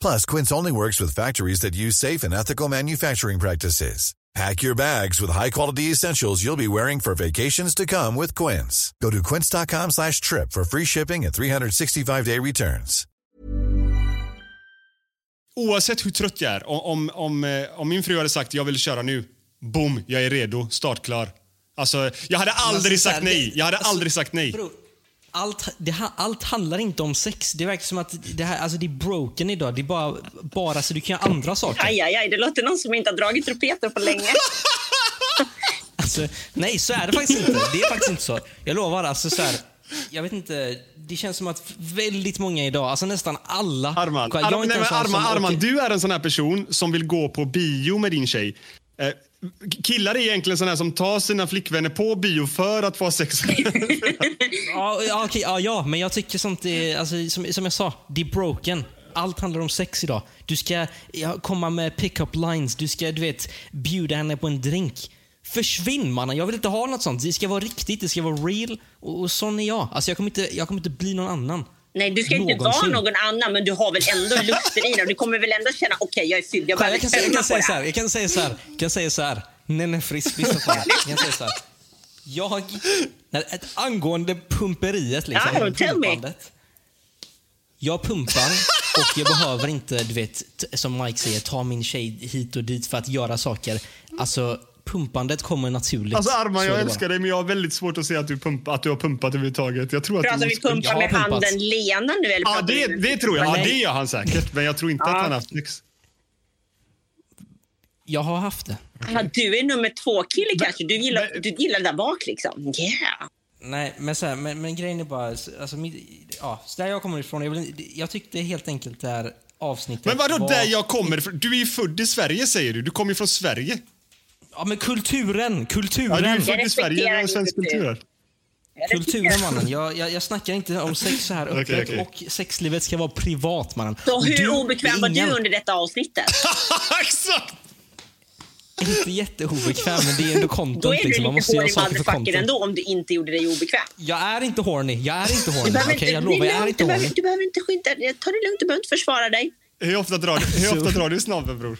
Plus, Quince only works with factories that use safe and ethical manufacturing practices. Pack your bags with high-quality essentials you'll be wearing for vacations to come with Quince. Go to quince.com slash trip for free shipping and 365-day returns. Oavsett hur trött jag är, om, om, om, eh, min fru hade sagt jag vill köra nu, boom, jag är redo, startklar. Alltså, jag hade aldrig alltså, så här, sagt nej. Jag hade aldrig sagt nej. Allt, det, ha- allt handlar inte om sex. Det verkar som att det, här, alltså det är broken idag. Det är bara, bara så du kan göra andra saker. Aj, aj, aj, det låter någon som inte har dragit trumpeter på länge. Alltså, nej, så är det faktiskt inte. Det är faktiskt inte så. Jag lovar. Alltså, så här, jag vet inte. Det känns som att väldigt många idag, alltså nästan alla... Arman, Arman, nej, Arman, Arman du är en sån här person som vill gå på bio med din tjej. Killar är egentligen här som tar sina flickvänner på bio för att få sex. Ja, ja, okej, ja, ja, men jag tycker sånt är, alltså, som, som jag sa, det är broken. Allt handlar om sex idag. Du ska ja, komma med pick-up lines, du ska du vet, bjuda henne på en drink. Försvinn mannen, jag vill inte ha något sånt. Det ska vara riktigt, det ska vara real. Och, och sån är jag. Alltså, jag, kommer inte, jag kommer inte bli någon annan. Nej, du ska inte vara någon annan, men du har väl ändå lukten i dig. Du kommer väl ändå känna, okej, jag är fylld, jag Jag kan, säga- jag kan säga så här. jag kan säga så här, jag kan säga så här. Nenne Frisk, lyssna på mig. Jag kan säga så här. Jag, ett, angående pumperiet, liksom, Ja, pumpandet. Jag pumpar och jag behöver inte, du vet, som Mike säger, ta min tjej hit och dit för att göra saker. Alltså, pumpandet kommer naturligt. Alltså Så Arman, jag det älskar dig men jag har väldigt svårt att se att du, pumpa, att du har pumpat överhuvudtaget. Jag tror att Pratar du vi pumpa med handen Lena nu? Eller Ja, det, det tror jag. Ja, det gör han säkert. Men jag tror inte att han har haft sex. Jag har haft det. Ja, du är nummer två-kille kanske. Du gillar, men- du gillar där bak liksom. Yeah. Nej, men, så här, men, men grejen är bara, alltså, mitt, ja, så där jag kommer ifrån, jag, vill, jag tyckte helt enkelt det här avsnittet Men vadå var, där jag kommer ifrån? Du är ju född i Sverige säger du. Du kommer ju från Sverige. Ja, men kulturen! Kulturen! Ja, du är ju född i Sverige. Det är svensk kultur. Kulturen mannen. Jag, jag, jag snackar inte om sex så här öppet Okej, okej. och sexlivet ska vara privat mannen. Så hur du, obekväm var ingen- du under detta avsnittet? Exakt! Inte jätteobekväm men det är ändå Då content är du liksom. Man lite måste göra horny motherfucker ändå om du inte gjorde dig obekväm. Jag är inte horny. Jag är inte horny. Du behöver Okej, jag är lovar. Jag är inte du, behöver, horny. du behöver inte skynda dig. Ta det lugnt, du behöver inte försvara dig. Hur ofta drar du, hur ofta drar du snabben bror?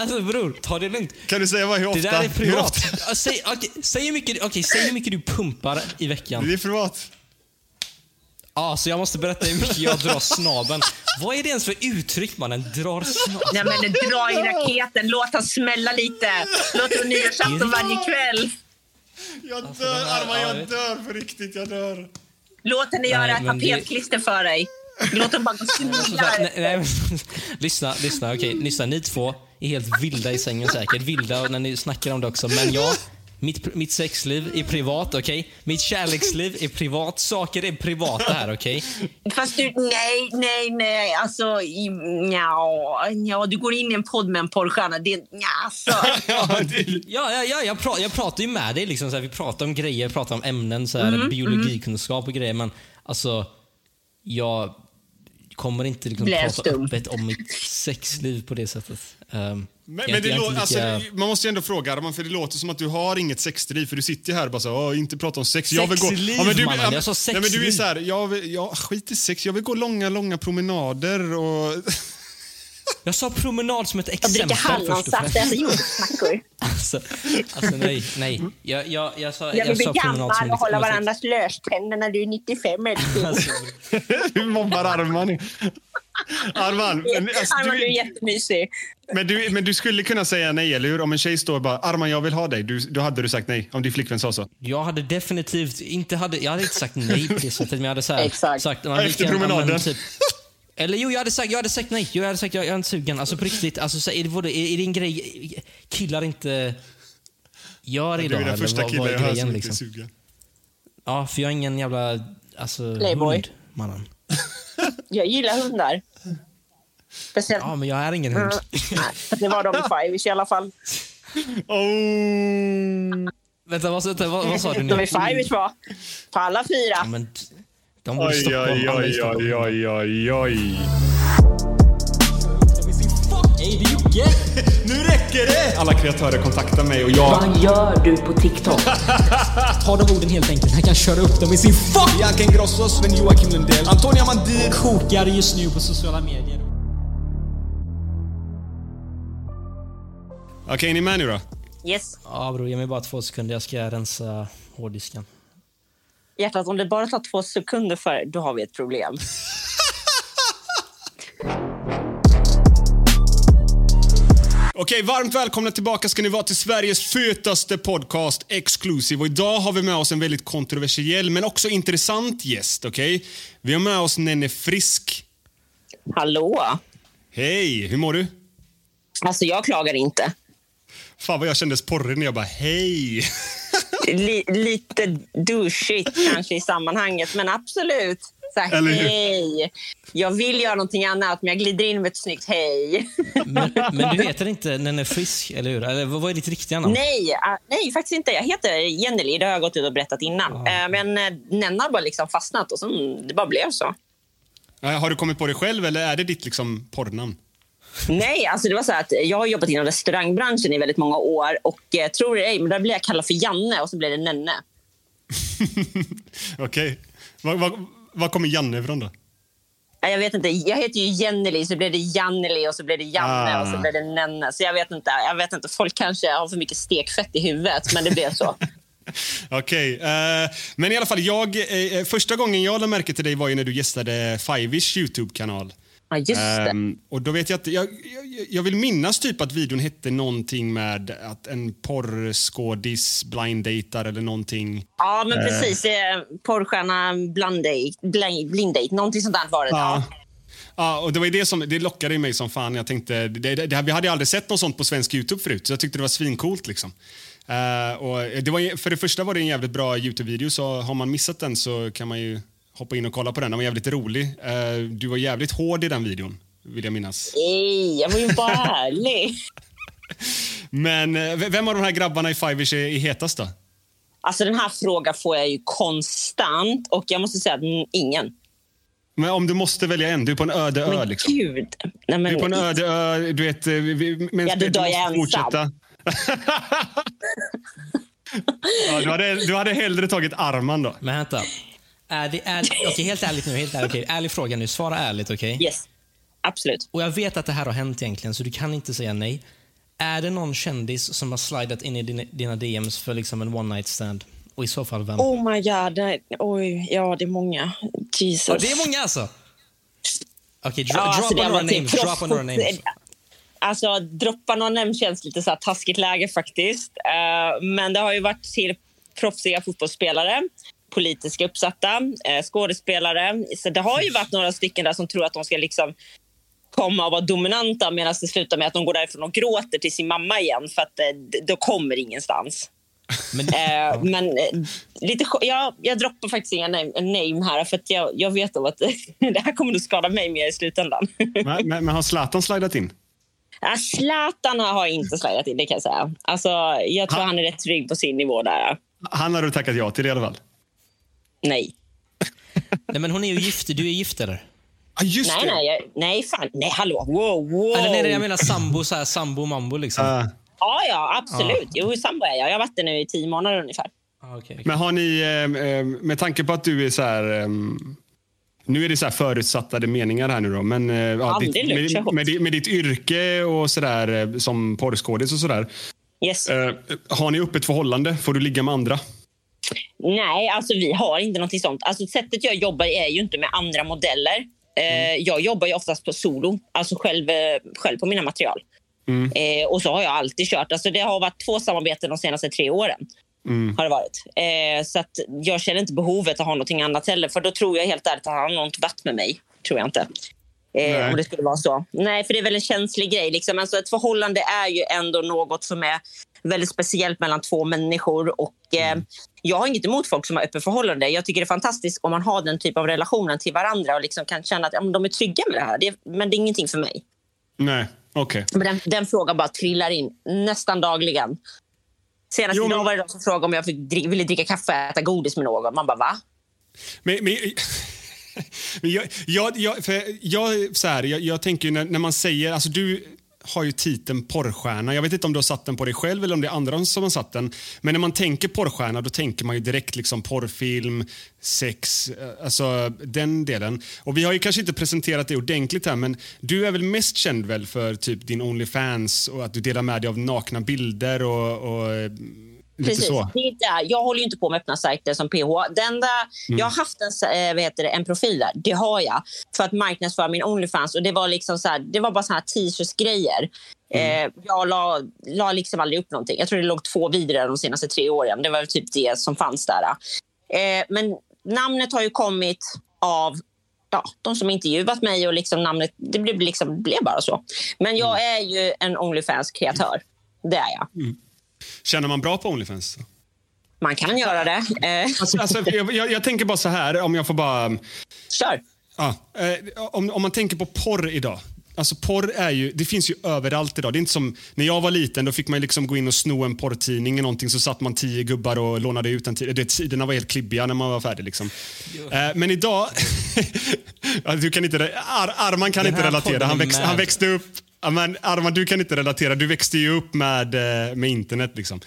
Alltså bror, ta det lugnt. Kan du säga vad, hur ofta? Det där är privat. Säg, okej, säg, hur mycket, okej, säg hur mycket du pumpar i veckan. Det är privat. Ja, så jag måste berätta hur mycket jag drar snaben. Vad är det ens för uttryck mannen? Drar snaben? Nej, men dra i raketen, låt han smälla lite. Låt vara nyårsafton varje kväll. Jag dör, Alltså, här- Arman, ja, jag dör på riktigt. Jag dör. Låt henne göra Nej, ett men det- tapetklister för dig. Låt henne bara gå sniglar. nej, nej, men, lyssna, lyssna, okej, lyssna. Ni två är helt vilda i sängen säkert. Vilda när ni snackar om det också. Men jag, mitt, mitt sexliv är privat, okej? Mitt kärleksliv är privat. Saker är privata här, okej? Fast du, nej, nej, nej. Alltså, nja, nja, du går in i en podd med en porrstjärna. Det, nja, alltså. Ja, det, Ja, ja, ja jag, pra, jag pratar ju med dig. Liksom, så här, vi pratar om grejer, pratar om ämnen, så här, biologikunskap och grejer. Men alltså, jag kommer inte liksom prata stum. öppet om mitt sexliv på det sättet. Um, Men, jag, men det jag alltså, lika- man måste ju ändå fråga Arman, för det låter som att du har inget sexdriv. För du sitter ju här och bara så, "Åh, inte prata om sex. Jag vill gå... Sexliv, men du, mannen. Jag sa nej, men du är sexliv. så här, jag, vill, jag skit i sex. Jag vill gå långa, långa promenader och... Jag sa promenad som ett exempel. först och hallonsaft äta jordgubbsmackor. Alltså, alltså nej, nej. Jag, jag, jag sa, Jag jag vill bli sa promenad som gammal och hålla varandras löständer när du är 95 älskling. Alltså, Hur mobbar Arman? Arman, men, alltså, Arman, du är du, jättemysig. men, du, men du skulle kunna säga nej, eller hur? Om en tjej står och bara Arman, jag vill ha dig. Du, då hade du sagt nej. Om din flickvän sa så. jag hade definitivt inte, hade, jag hade inte sagt nej på det sättet, men jag hade så här, Exakt. sagt... man, Efter men promenaden. Typ, eller jo, jag hade sagt, jag hade sagt nej. Jo, Jag hade sagt jag, jag är inte sugen. Alltså på riktigt. Alltså, så, är, det, är, är det en grej killar inte gör Du idag? är den första vad, killen jag hör grejen som inte är liksom? sugen. Ja, för jag är ingen jävla alltså, Playboy. hund, mannen. Jag gillar hundar. Speciellt... Ja, men jag är ingen hund. Nej, det var de i Five i alla fall. Oh. Vänta, vad, vänta, vad, vad sa du nu? De i Five var på alla fyra. Ja, men, de bor i Oj, Stockholm. oj, oj, oj, oj, oj. Hej, det är Jocke! Nu räcker det! Alla kreatörer kontaktar mig och jag... Vad gör du på TikTok? Ta de orden helt enkelt. Han kan köra upp dem i sin fuck! Bianca Ingrosso, Sven-Joakim Lundell, Antonia Mandir. Kokar just nu på sociala medier. Okej, är ni med nu då? Yes. Ja, bror, ge mig bara två sekunder. Jag ska rensa hårddisken. Hjärtat, om det bara tar två sekunder för då har vi ett problem. Okej, varmt välkomna tillbaka ska ni vara till Sveriges fetaste podcast, Exclusive. Och idag har vi med oss en väldigt kontroversiell men också intressant gäst. Okej? Vi har med oss Nenne Frisk. Hallå? Hej, hur mår du? Alltså, jag klagar inte. Fan vad jag kände sporrig när jag bara hej. Li- lite douchigt kanske i sammanhanget, men absolut. Så här, Eller hur? hej. Jag vill göra någonting annat, men jag glider in med ett snyggt hej. Men, men du heter inte Nenne Frisk, eller hur? Eller vad är ditt riktiga namn? nej, ah, nej, faktiskt inte. Jag heter Jenny. Det har jag gått ut och berättat innan. Eh, Men eh, Nenna har bara liksom fastnat och så, det bara blev så. Har du kommit på det själv eller är det ditt liksom porrnamn? Nej, alltså det var så att jag har jobbat inom restaurangbranschen i väldigt många år och eh, tror det ej, men där blev jag kallad för Janne och så blev det Nenne. Okej. Var, var, var kommer Janne ifrån då? Jag vet inte, jag heter ju Jenneli, så blev det Janneli och så blev det Janne Ah. och så blev det Nenne. Så jag vet inte, jag vet inte, folk kanske har för mycket stekfett i huvudet, men det blev så. Okej. eh, men i alla fall, jag, eh, första gången jag lade märke till dig var ju när du gästade Fivish YouTube-kanal. Ja, just det. Ehm, och då vet jag att jag, jag, jag vill minnas typ att videon hette någonting med att en porrskådis blinddejtar eller någonting. Ja, men Eh. precis. Porrstjärna blinddate, blind, någonting sånt där var det. Ja. Ja. Och det var det som det lockade mig som fan. Jag tänkte, det, det, det, vi hade aldrig sett något sånt på svensk Youtube förut, så jag tyckte det var svincoolt. Liksom. Eh, och det var, för det första var det en jävligt bra Youtube-video, så har man missat den så kan man ju hoppa in och kolla på den. Den var jävligt rolig. Eh, du var jävligt hård i den videon, vill jag minnas. Nej, jag var ju bara ärlig. Men eh, vem av de här grabbarna i Fivers är, är hetast då? Alltså den här frågan får jag ju konstant och jag måste säga att ingen. Men om du måste välja en, du är på en öde ö Men liksom. gud. Nej, men, Du är på en öde ö, du vet... eh, Men Ja, då du dör jag ensam. fortsätta. ja, du, hade, du hade hellre tagit Arman då. Men vänta. Är det, är, okej, helt ärligt nu. Helt ärligt, okej. Ärlig fråga nu. Svara ärligt, okej? Yes, absolut. Och jag vet att det här har hänt egentligen, så du kan inte säga nej. Är det någon kändis som har slidat in i dina, dina DMs för liksom en one night stand? Och i så fall vem? Oh my god. Nej, Oj, ja det är många. Jesus. Ja, det är många alltså! Okej, dro, Ja, drop alltså, några names. Drop on några names. Alltså, droppa någon namn känns lite så här taskigt läge faktiskt. Eh, men det har ju varit till proffsiga fotbollsspelare, politiska uppsatta, uh, skådespelare. Så det har ju varit några stycken där som tror att de ska liksom komma och vara dominanta medan det slutar med att de går därifrån och gråter till sin mamma igen för att uh, då kommer ingenstans. Men, Eh, Men eh, lite, sk- ja, jag droppar faktiskt inga name, name här för att jag, jag vet om att det här kommer att skada mig mer i slutändan. Men, men, men har Zlatan slidat in? Ja, Zlatan har inte slidat in, det kan jag säga. Alltså, jag tror Ha- han är rätt trygg på sin nivå där. Han har du tackat ja till i alla fall. Nej. nej, men hon är ju gift. Du är gift eller? Ah, just nej, det. nej, jag- nej, fan. Nej, hallå. Wow, wow. Eller nej, nej, jag menar sambo, så här, sambo mambo liksom. Ah. Ja, ja, absolut. Jo, sambo är jag. Jag har varit det nu i tio månader ungefär. Ah, okej. Men har ni, eh, eh, med tanke på att du är så här... ehm, nu är det så här förutsattade meningar här nu då, men eh, ja, ditt, med, med, med ditt yrke och sådär eh, som porrskådis och sådär. Yes. Eh, har ni öppet förhållande? Får du ligga med andra? Nej, alltså vi har inte någonting sånt. Alltså sättet jag jobbar är ju inte med andra modeller. Eh, jag jobbar ju oftast på solo, alltså själv, eh, själv på mina material. Eh, och så har jag alltid kört. Alltså det har varit två samarbeten de senaste tre åren. Har det varit. Eh, så jag känner inte behovet att ha någonting annat heller. För då tror jag helt ärligt att han har något vatt med mig. Tror jag inte. Eh, om det skulle vara så. Nej, för det är väl en känslig grej. Liksom. Alltså, ett förhållande är ju ändå något som är väldigt speciellt mellan två människor. Och, eh, Jag har inget emot folk som har öppet förhållande. Jag tycker det är fantastiskt om man har den typ av relationen till varandra och liksom kan känna att ja, de är trygga med det här. Det, men det är ingenting för mig. Nej, okej. Men den, den frågan bara trillar in nästan dagligen. Senast Jo, men- idag var det någon som frågade om jag fick, ville dricka kaffe och äta godis med någon. Man bara, va? Men, men, men jag, jag, jag, för jag, så här, jag, jag tänker när, när man säger... Alltså du har ju titeln porrstjärna. Jag vet inte om du har satt den på dig själv eller om det är andra som har satt den. Men när man tänker porrstjärna då tänker man ju direkt liksom porrfilm, sex, eh, alltså den delen. Och Vi har ju kanske inte presenterat det ordentligt här men du är väl mest känd väl för typ din Onlyfans och att du delar med dig av nakna bilder och, och Precis. Det är där. Jag håller ju inte på med öppna sajter som PH. Den där, Jag har haft en, eh, vad heter det, en profil där. Det har jag. För att marknadsföra min Onlyfans. Och det var liksom så här, det var bara såna här t-shirts-grejer. Eh, jag la, la liksom aldrig upp någonting. Jag tror det låg två videor de senaste tre åren. Det var typ det som fanns där. Eh, men namnet har ju kommit av ja, de som intervjuat mig och liksom namnet, det blev, liksom, blev bara så. Men jag är ju en Onlyfans-kreatör. Det är jag. Känner man bra på Onlyfans? Man kan göra det. Eh, Alltså, alltså, jag, jag, tänker bara så här, om jag får bara... Kör. Ja, eh, om, om man tänker på porr idag. Alltså porr är ju, det finns ju överallt idag. Det är inte som när jag var liten, då fick man liksom gå in och sno en porrtidning eller någonting så satt man tio gubbar och lånade ut en tid. Det, sidorna var helt klibbiga när man var färdig. Liksom. Eh, men idag... du kan inte, Ar, Arman kan inte relatera. Han, växt, han växte upp... Men Arman, du kan inte relatera. Du växte ju upp med, eh, med internet. Liksom.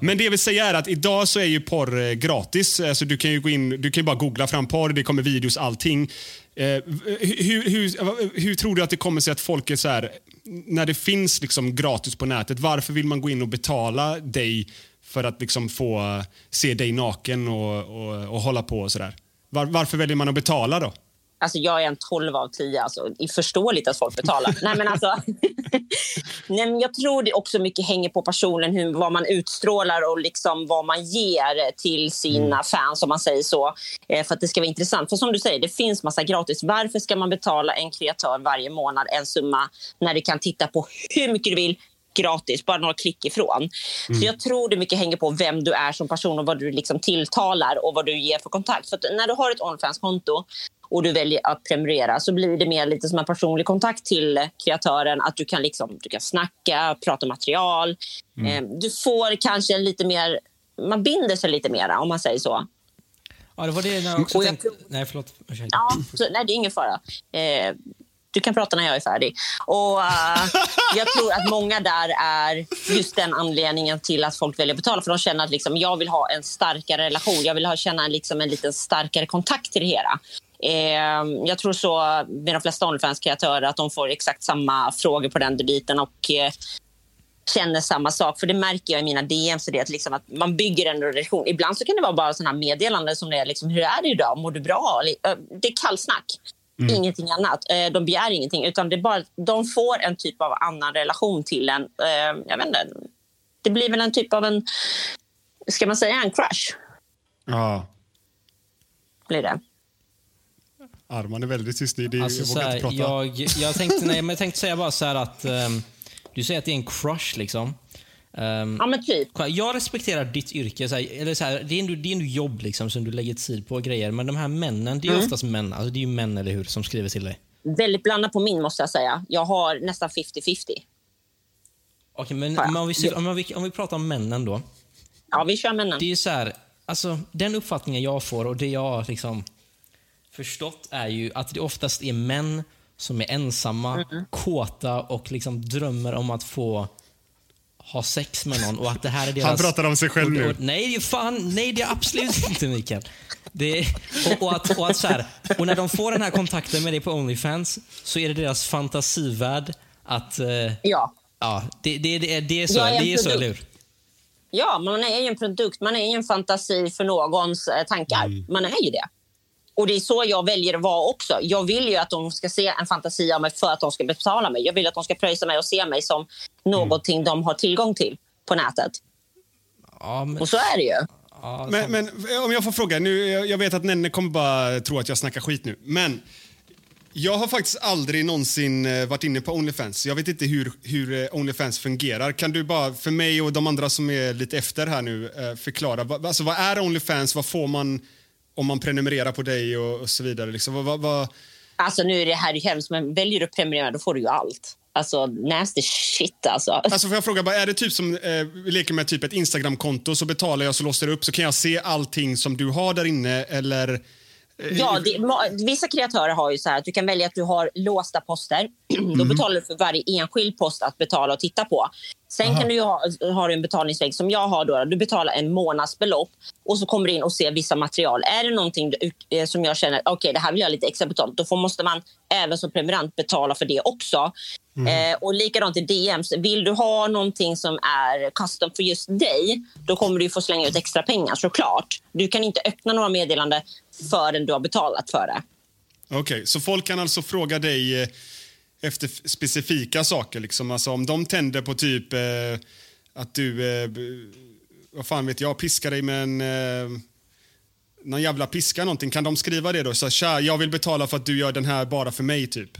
Men det jag vill säga är att idag så är ju porr eh, gratis. Alltså, du kan ju gå in, du kan bara googla fram porr, det kommer videos, allting. Eh, hur, hur, hur tror du att det kommer sig att folk är så här, när det finns liksom gratis på nätet, varför vill man gå in och betala dig för att liksom få se dig naken och, och, och hålla på och sådär? Var, varför väljer man att betala då? Alltså jag är en 12 av 10. Alltså, det är förståeligt att folk betalar. Nej, men alltså, nej, men jag tror det också mycket hänger på personen, hur, vad man utstrålar och liksom vad man ger till sina fans, om man säger så. Eh, för att det ska vara intressant. För som du säger, det finns massa gratis. Varför ska man betala en kreatör varje månad en summa när du kan titta på hur mycket du vill gratis, bara några klick ifrån. Så jag tror det mycket hänger på vem du är som person och vad du liksom tilltalar och vad du ger för kontakt. För när du har ett Onlyfans-konto och du väljer att prenumerera så blir det mer lite som en personlig kontakt till kreatören. Att du kan, liksom, du kan snacka, prata material. Eh, du får kanske en lite mer... Man binder sig lite mer om man säger så. Ja, det var det jag också jag tänkte. tror- Nej, förlåt. Ja, så, nej, det är ingen fara. Eh, du kan prata när jag är färdig. Och, eh, jag tror att många där är just den anledningen till att folk väljer att betala. För de känner att liksom, jag vill ha en starkare relation. Jag vill ha, känna en, liksom, en lite starkare kontakt till det hela. Eh, jag tror så med de flesta Onlyfans-kreatörer att de får exakt samma frågor på den biten. Och, eh, känner samma sak. För det märker jag i mina DMs. Det att, liksom att man bygger en relation. Ibland så kan det vara bara här meddelanden som det är liksom, hur är det idag? Mår du bra? Det är kallsnack. Ingenting annat. Eh, De begär ingenting. Utan det är bara, de får en typ av annan relation till en. Eh, Jag vet inte. Det blir väl en typ av en... Ska man säga en crush? Ja. Blir det. Arman är väldigt tyst nu. Det, Alltså, jag vågar här, inte prata. jag, jag, tänkte, nej, men jag tänkte säga bara så här att ehm, du säger att det är en crush liksom. Ehm, Ja, men typ. jag respekterar ditt yrke. Så här, eller så här, det, är ändå, det är ändå jobb liksom, som du lägger tid på grejer. Men de här männen, det är ju oftast män. Alltså, det är ju män, eller hur, som skriver till dig. Väldigt blandat på min, måste jag säga. Jag har nästan 50-50. Okej, men, men om, vi, om, vi, om vi pratar om männen då. Ja, vi kör männen. Det är ju så här, alltså, den uppfattningen jag får och det jag liksom förstått är ju att det oftast är män som är ensamma, kåta och liksom drömmer om att få ha sex med någon och att det här är deras... Han pratar om sig själv nu. nej, fan, nej det är absolut inte Mikael. Det är, och, och, att, och, att så här, och när de får den här kontakten med dig på Onlyfans så är det deras fantasivärld att... Eh, Ja. ja det, det, det, det är så, är det är så eller hur? Ja, man är ju en produkt. Man är ju en fantasi för någons eh, tankar. Mm. Man är ju det. Och det är så jag väljer att vara också. Jag vill ju att de ska se en fantasi av mig för att de ska betala mig. Jag vill att de ska pröjsa mig och se mig som någonting de har tillgång till på nätet. Ja, men, Och så är det ju. ja, Men, men om jag får fråga, nu, jag vet att Nenne kommer bara tro att jag snackar skit nu, men jag har faktiskt aldrig någonsin eh, varit inne på Onlyfans. Jag vet inte hur, hur eh, Onlyfans fungerar. Kan du bara för mig och de andra som är lite efter här nu eh, förklara, alltså, vad är Onlyfans? Vad får man om man prenumererar på dig och, och så vidare? Liksom, vad, vad, vad, Alltså nu är det här ju hemskt, men väljer du att prenumerera då får du ju allt. Alltså nasty shit alltså. Alltså får jag fråga, bara, är det typ som, eh, vi leker med typ ett Instagramkonto så betalar jag så låser det upp så kan jag se allting som du har där inne eller? Eh, Ja, det, vissa kreatörer har ju så här att du kan välja att du har låsta poster. Då betalar du för varje enskild post att betala och titta på. Sen kan du ha, har du en betalningsväg som jag har. Då, du betalar en månadsbelopp och så kommer du in och ser vissa material. Är det någonting du, eh, som jag känner okej det här vill jag ha lite extra betalt då får, måste man även som prenumerant betala för det också. Eh, och likadant i DMs. Vill du ha någonting som är custom för just dig då kommer du få slänga ut extra pengar såklart. Du kan inte öppna några meddelanden förrän du har betalat för det. Okej, så folk kan alltså fråga dig eh, efter specifika saker? Liksom. Alltså, om de tänder på typ eh, att du, eh, vad fan vet jag, piskar dig med en eh, någon jävla piska någonting. Kan de skriva det då? Så, Tja, jag vill betala för att du gör den här bara för mig, typ.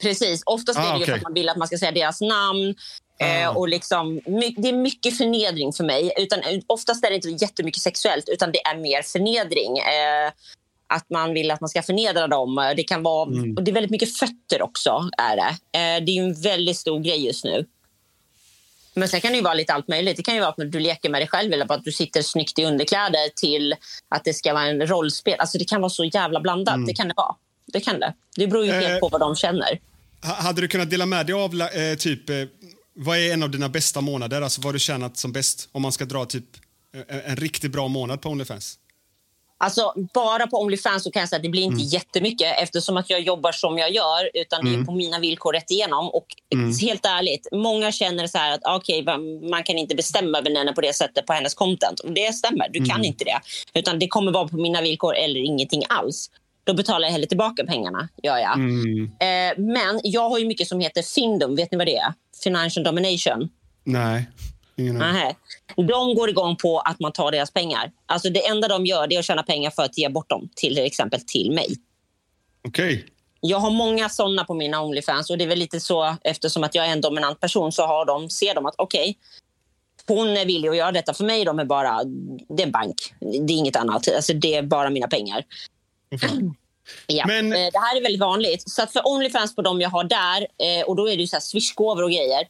Precis. Oftast Ah, är det ju okej. för att man vill att man ska säga deras namn. Eh, och liksom, det är mycket förnedring för mig. Utan, eh, oftast är det inte jättemycket sexuellt, utan det är mer förnedring. Eh, att man vill att man ska förnedra dem. Eh, Det kan vara, och det är väldigt mycket fötter också. Är det. Eh, det är en väldigt stor grej just nu. Men sen kan det ju vara lite allt möjligt. Det kan ju vara att du leker med dig själv eller att du sitter snyggt i underkläder till att det ska vara en rollspel. Alltså det kan vara så jävla blandat. Det kan det vara. Det kan det. Det beror ju Eh, helt på vad de känner. Ha- Hade du kunnat dela med dig av eh, typ, eh, vad är en av dina bästa månader? Alltså vad du tjänat som bäst? Om man ska dra typ eh, en riktigt bra månad på Onlyfans. Alltså, bara på Onlyfans så kan jag säga att det blir inte jättemycket eftersom att jag jobbar som jag gör. Utan det är på mina villkor rätt igenom. Och helt ärligt, många känner så här att okej, va- man kan inte bestämma över henne på det sättet på hennes content. Och det stämmer, du kan inte det. Utan det kommer vara på mina villkor eller ingenting alls. Då betalar jag hellre tillbaka pengarna. Gör jag. Eh, men jag har ju mycket som heter Findum. Vet ni vad det är? Financial domination. Nej, ingen. Nähä. De går igång på att man tar deras pengar. Alltså det enda de gör det är att tjäna pengar för att ge bort dem till exempel till mig. Okej. Jag har många såna på mina Onlyfans och det är väl lite så eftersom att jag är en dominant person så har de, ser de att okej, hon är villig att göra detta för mig. De är bara, det är en bank. Det är inget annat. Alltså det är bara mina pengar. Ja. Men- eh, Det här är väldigt vanligt. Så att för Onlyfans på dem jag har där, eh, och då är det ju så här swishgåvor och grejer.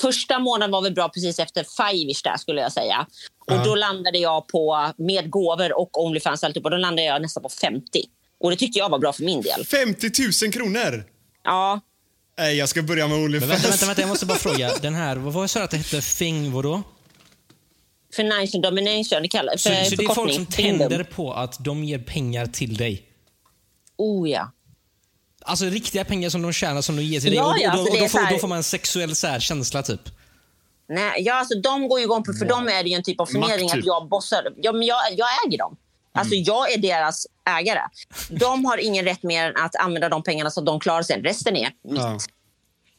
Första månaden var väl bra precis efter Five-ish där skulle jag säga. Och då landade jag på, med gåvor och Onlyfans och alltihop, och då landade jag nästan på 50. Och det tyckte jag var bra för min del. 50 000 kronor! Ja, Nej, jag ska börja med Men Onlyfans. vänta, vänta, vänta, jag måste bara fråga. Den här, vad var det så att det hette? Fing vadå? Financial domination, det kallas Så, för så det är folk som tänder på att de ger pengar till dig? Oh ja. Alltså riktiga pengar som de tjänar som de ger till dig. Ja, och, ja, och, så och, då, får, så här- då får man en sexuell så här, känsla typ. Nej, ja, alltså, de går ju igång på, för dem är det ju en typ av förnedring Makt, typ. att jag bossar. Ja, men jag, jag äger dem. Alltså, Jag är deras ägare. De har ingen rätt mer än att använda de pengarna så att de klarar sig. Resten är mitt. Ja.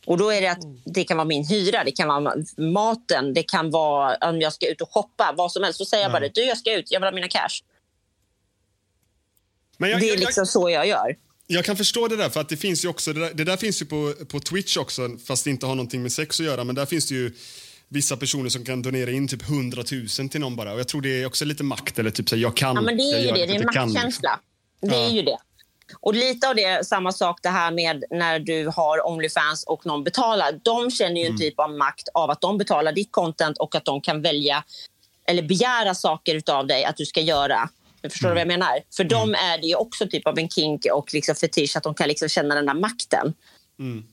Och då är det att det kan vara min hyra, det kan vara maten, det kan vara om jag ska ut och shoppa, vad som helst. Så säger jag bara du jag ska ut, jag vill ha mina cash. Men jag, Det är jag, liksom jag, så jag gör. jag kan förstå det där, för att det finns ju också, det där, det där finns ju på, på Twitch också, fast det inte har någonting med sex att göra, men där finns det ju vissa personer som kan donera in typ 100 000 till någon bara. Och jag tror det är också lite makt, eller typ så här, jag kan. Ja, men det är ju det. Det är en maktkänsla. Det är ju det. Och lite av det, samma sak det här med när du har Onlyfans och någon betalar. De känner ju en Mm. typ av makt av att de betalar ditt content och att de kan välja eller begära saker av dig att du ska göra. Förstår du vad jag menar? För dem är det ju också typ av en kink och liksom fetisch att de kan liksom känna den där makten. Mm.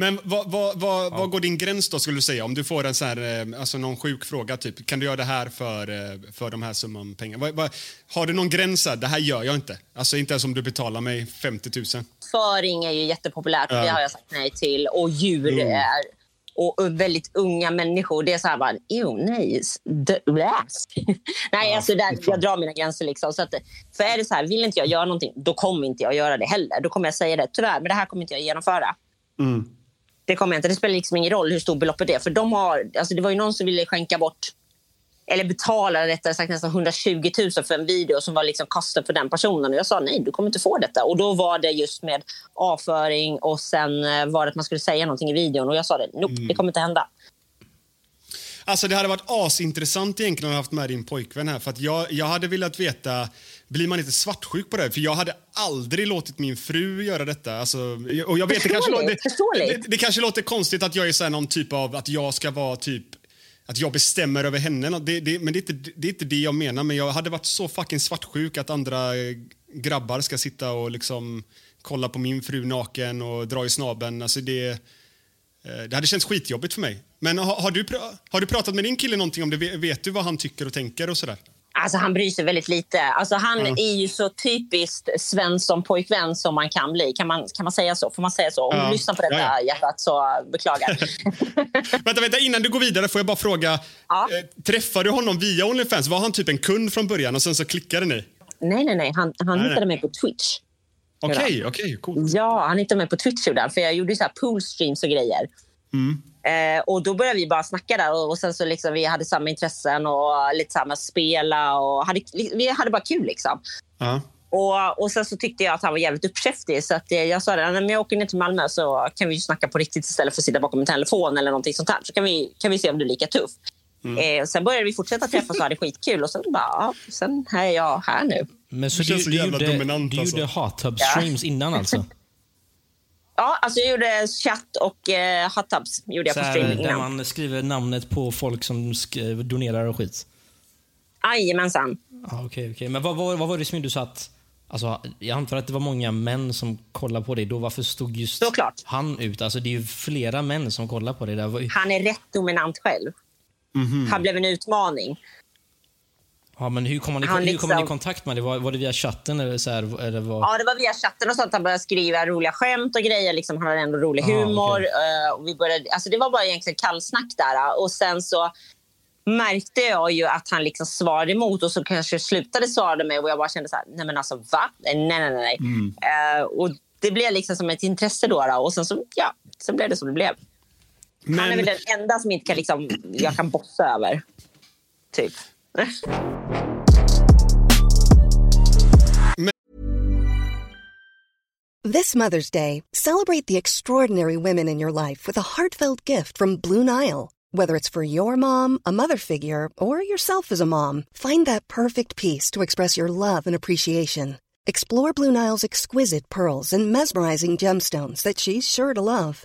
Men vad, vad, vad, vad går din gräns då skulle du säga? Om du får en så här, eh, alltså någon sjuk fråga, typ, kan du göra det här för, eh, för de här summan pengar? Vad, vad, har du någon gräns? Här? Det här gör jag inte. Alltså inte ens om du betalar mig 50 000. Föring är ju jättepopulärt Ja. det har jag sagt nej till. Och djur Mm. är och väldigt unga människor. Det är så här bara, ew, nej. d- blä." nej, alltså där, jag drar mina gränser. Liksom. Så att, för är det så här, vill inte jag göra någonting, då kommer inte jag göra det heller. Då kommer jag säga det, tyvärr, men det här kommer inte jag genomföra. Det kommer inte. Det spelar liksom ingen roll hur stort beloppet är. För de har, alltså det var ju någon som ville skänka bort eller betala rättare sagt nästan 120 000 för en video som var liksom kostad för den personen. Och jag sa nej, du kommer inte få detta. Och då var det just med avföring och sen eh, var det att man skulle säga någonting i videon. Och jag sa det, nope, det kommer inte hända. Alltså det hade varit asintressant egentligen att ha haft med din pojkvän här. För att jag, jag hade velat veta, blir man inte svartsjuk på det? För jag hade aldrig låtit min fru göra detta. Alltså, och jag vet, det, kanske, lå- Förståeligt, det, det, det kanske låter konstigt att jag är så någon typ av, att jag ska vara typ att jag bestämmer över henne. Det, det, men det är, inte, det är inte det jag menar. Men jag hade varit så fucking svartsjuk att andra grabbar ska sitta och liksom kolla på min fru naken och dra i snabeln. Alltså det, det hade känts skitjobbigt för mig. Men har, har, du, har du pratat med din kille någonting om det? Vet- du vad han tycker och tänker och sådär? Alltså han bryr sig väldigt lite. Alltså han Ja. är ju så typiskt Svensson-pojkvän som man kan bli. Kan man, kan man säga så? Får man säga så? Om Ja. du lyssnar på detta Ja, ja. hjärtat så beklagar. Vänta, vänta, innan du går vidare får jag bara fråga. Eh, träffade du honom via Onlyfans? Var han typ en kund från början och sen så klickade ni? nej, nej, nej. Han, han Nej, hittade nej. mig på Twitch. Okej, okej, coolt. Ja, han hittade mig på Twitch gjorde för jag gjorde så här poolstreams och grejer. Mm. Eh, och då började vi bara snacka där och, och sen så liksom vi hade samma intressen och lite samma spela och hade, vi hade bara kul liksom. Ja. Och, och sen så tyckte jag att han var jävligt uppkäftig så att eh, jag sa det, "Nej, men jag åker ner till Malmö så kan vi ju snacka på riktigt istället för att sitta bakom en telefon eller någonting sånt här. Så kan vi, kan vi se om du är lika tuff. Eh, sen började vi fortsätta träffas och hade skitkul och sen bara, ja, sen är jag här nu. Men så Du du, gjorde, dominant, du alltså. gjorde hot tub streams innan alltså? Ja, alltså jag gjorde chatt och eh, hot tubs gjorde jag Så på här, streaming där innan. man skriver namnet på folk som donerar och skit? Jajamensan. Ja, okej, okej. Men vad, vad, vad var det som du sa att... Alltså, jag antar att det var många män som kollade på dig. Då varför stod just Såklart. han ut? Alltså, det är ju flera män som kollar på dig. Där. Han är rätt dominant själv. Mhm. Han blev en utmaning. Ja, men hur kom man i, Han hur kom man i liksom- kontakt med dig? Var, var det via chatten eller så här, eller vad? Ja, det var via chatten och sånt. Han började skriva roliga skämt och grejer. Liksom, han hade ändå rolig Ah, humor. okej. eh, och vi började, alltså, det var bara egentligen kallsnack där. Och sen så märkte jag ju att han liksom svarade emot och så kanske slutade svara med och jag bara kände så här, nej men alltså va? Nej, nej, nej. nej. Mm. Eh, och det blev liksom som ett intresse då. då. Och sen så, ja, sen blev det som det blev. Han är väl den enda som inte kan liksom, jag kan bossa över. Typ. This Mother's Day, celebrate the extraordinary women in your life with a heartfelt gift from Blue Nile. Whether it's for your mom, a mother figure, or yourself as a mom, find that perfect piece to express your love and appreciation. Explore Blue Nile's exquisite pearls and mesmerizing gemstones that she's sure to love.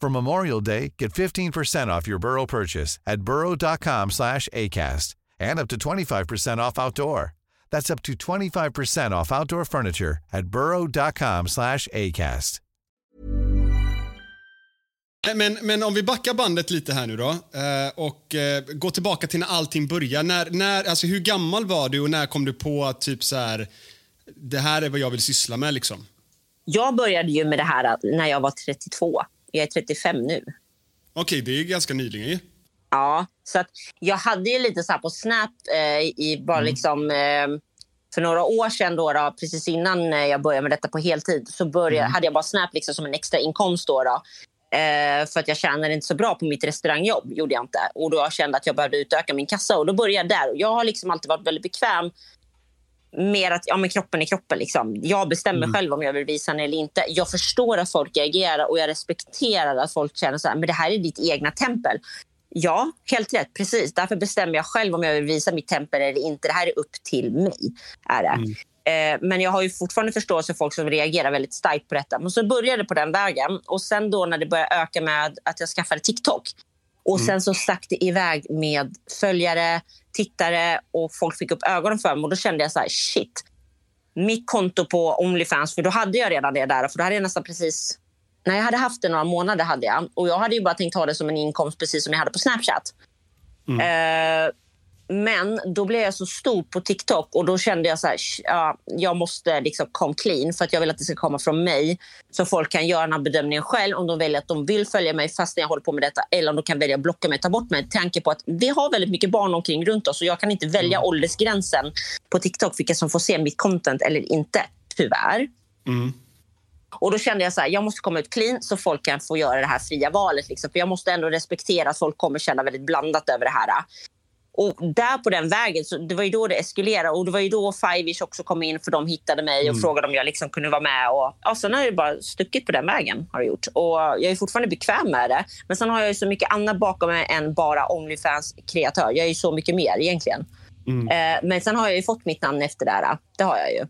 For Memorial Day, get 15% off your Burrow purchase at burrow.com slash ACAST and up to 25% off outdoor. That's up to 25% off outdoor furniture at burrow.com slash ACAST. Men, men om vi backar bandet lite här nu då eh, och eh, går tillbaka till när allting började. När, när, alltså hur gammal var du och när kom du på att typ så här, det här är vad jag vill syssla med liksom? Jag började ju med det här när jag var 32. Jag är 35 nu. Okej, det är ganska nyligen. Ja, så att jag hade ju lite så här på Snap eh, i bara liksom eh, för några år sedan då, då precis innan eh, jag började med detta på heltid så började, hade jag bara Snap liksom som en extra inkomst då. då. Eh, för att jag tjänade inte så bra på mitt restaurangjobb, gjorde jag inte. Och då kände jag att jag behövde utöka min kassa och då började jag där. Och jag har liksom alltid varit väldigt bekväm mer att ja, men kroppen är kroppen. Liksom. Jag bestämmer Mm. själv om jag vill visa den eller inte. Jag förstår att folk reagerar och jag respekterar att folk känner så här, men det här är ditt egna tempel. Ja, helt rätt. Precis. Därför bestämmer jag själv om jag vill visa mitt tempel eller inte. Det här är upp till mig. Är det. Eh, Men jag har ju fortfarande förståelse för folk som reagerar väldigt starkt på detta. Men så började det på den vägen. Och sen då när det började öka med att jag skaffade TikTok. Och Mm. sen så stack det iväg med följare, tittare och folk fick upp ögonen för mig. Och då kände jag så här, shit. Mitt konto på Onlyfans, för då hade jag redan det där. För då hade jag nästan precis... Nej, jag hade haft det några månader. hade jag. Och jag hade ju bara tänkt ha det som en inkomst precis som jag hade på Snapchat. Eh, men då blev jag så stor på TikTok och då kände jag så här, ja, jag måste liksom come clean för att jag vill att det ska komma från mig. Så folk kan göra den här bedömningen själv om de väljer att de vill följa mig fast jag håller på med detta eller om de kan välja att blocka mig, ta bort mig. Tanke på att vi har väldigt mycket barn omkring runt oss och jag kan inte välja åldersgränsen på TikTok vilka som får se mitt content eller inte, tyvärr. Och då kände jag så här, jag måste komma ut clean så folk kan få göra det här fria valet. Liksom. För jag måste ändå respektera att folk kommer känna väldigt blandat över det här. Och där på den vägen, så det var ju då det eskalerade. Och det var ju då Fivish också kom in för de hittade mig och Mm. frågade om jag liksom kunde vara med. Och, ja, sen har det bara stuckit på den vägen. har det gjort. Och jag är fortfarande bekväm med det. Men sen har jag ju så mycket annat bakom mig än bara Onlyfans-kreatör. Jag är ju så mycket mer egentligen. Mm. Eh, men sen har jag ju fått mitt namn efter det här. Det har jag ju.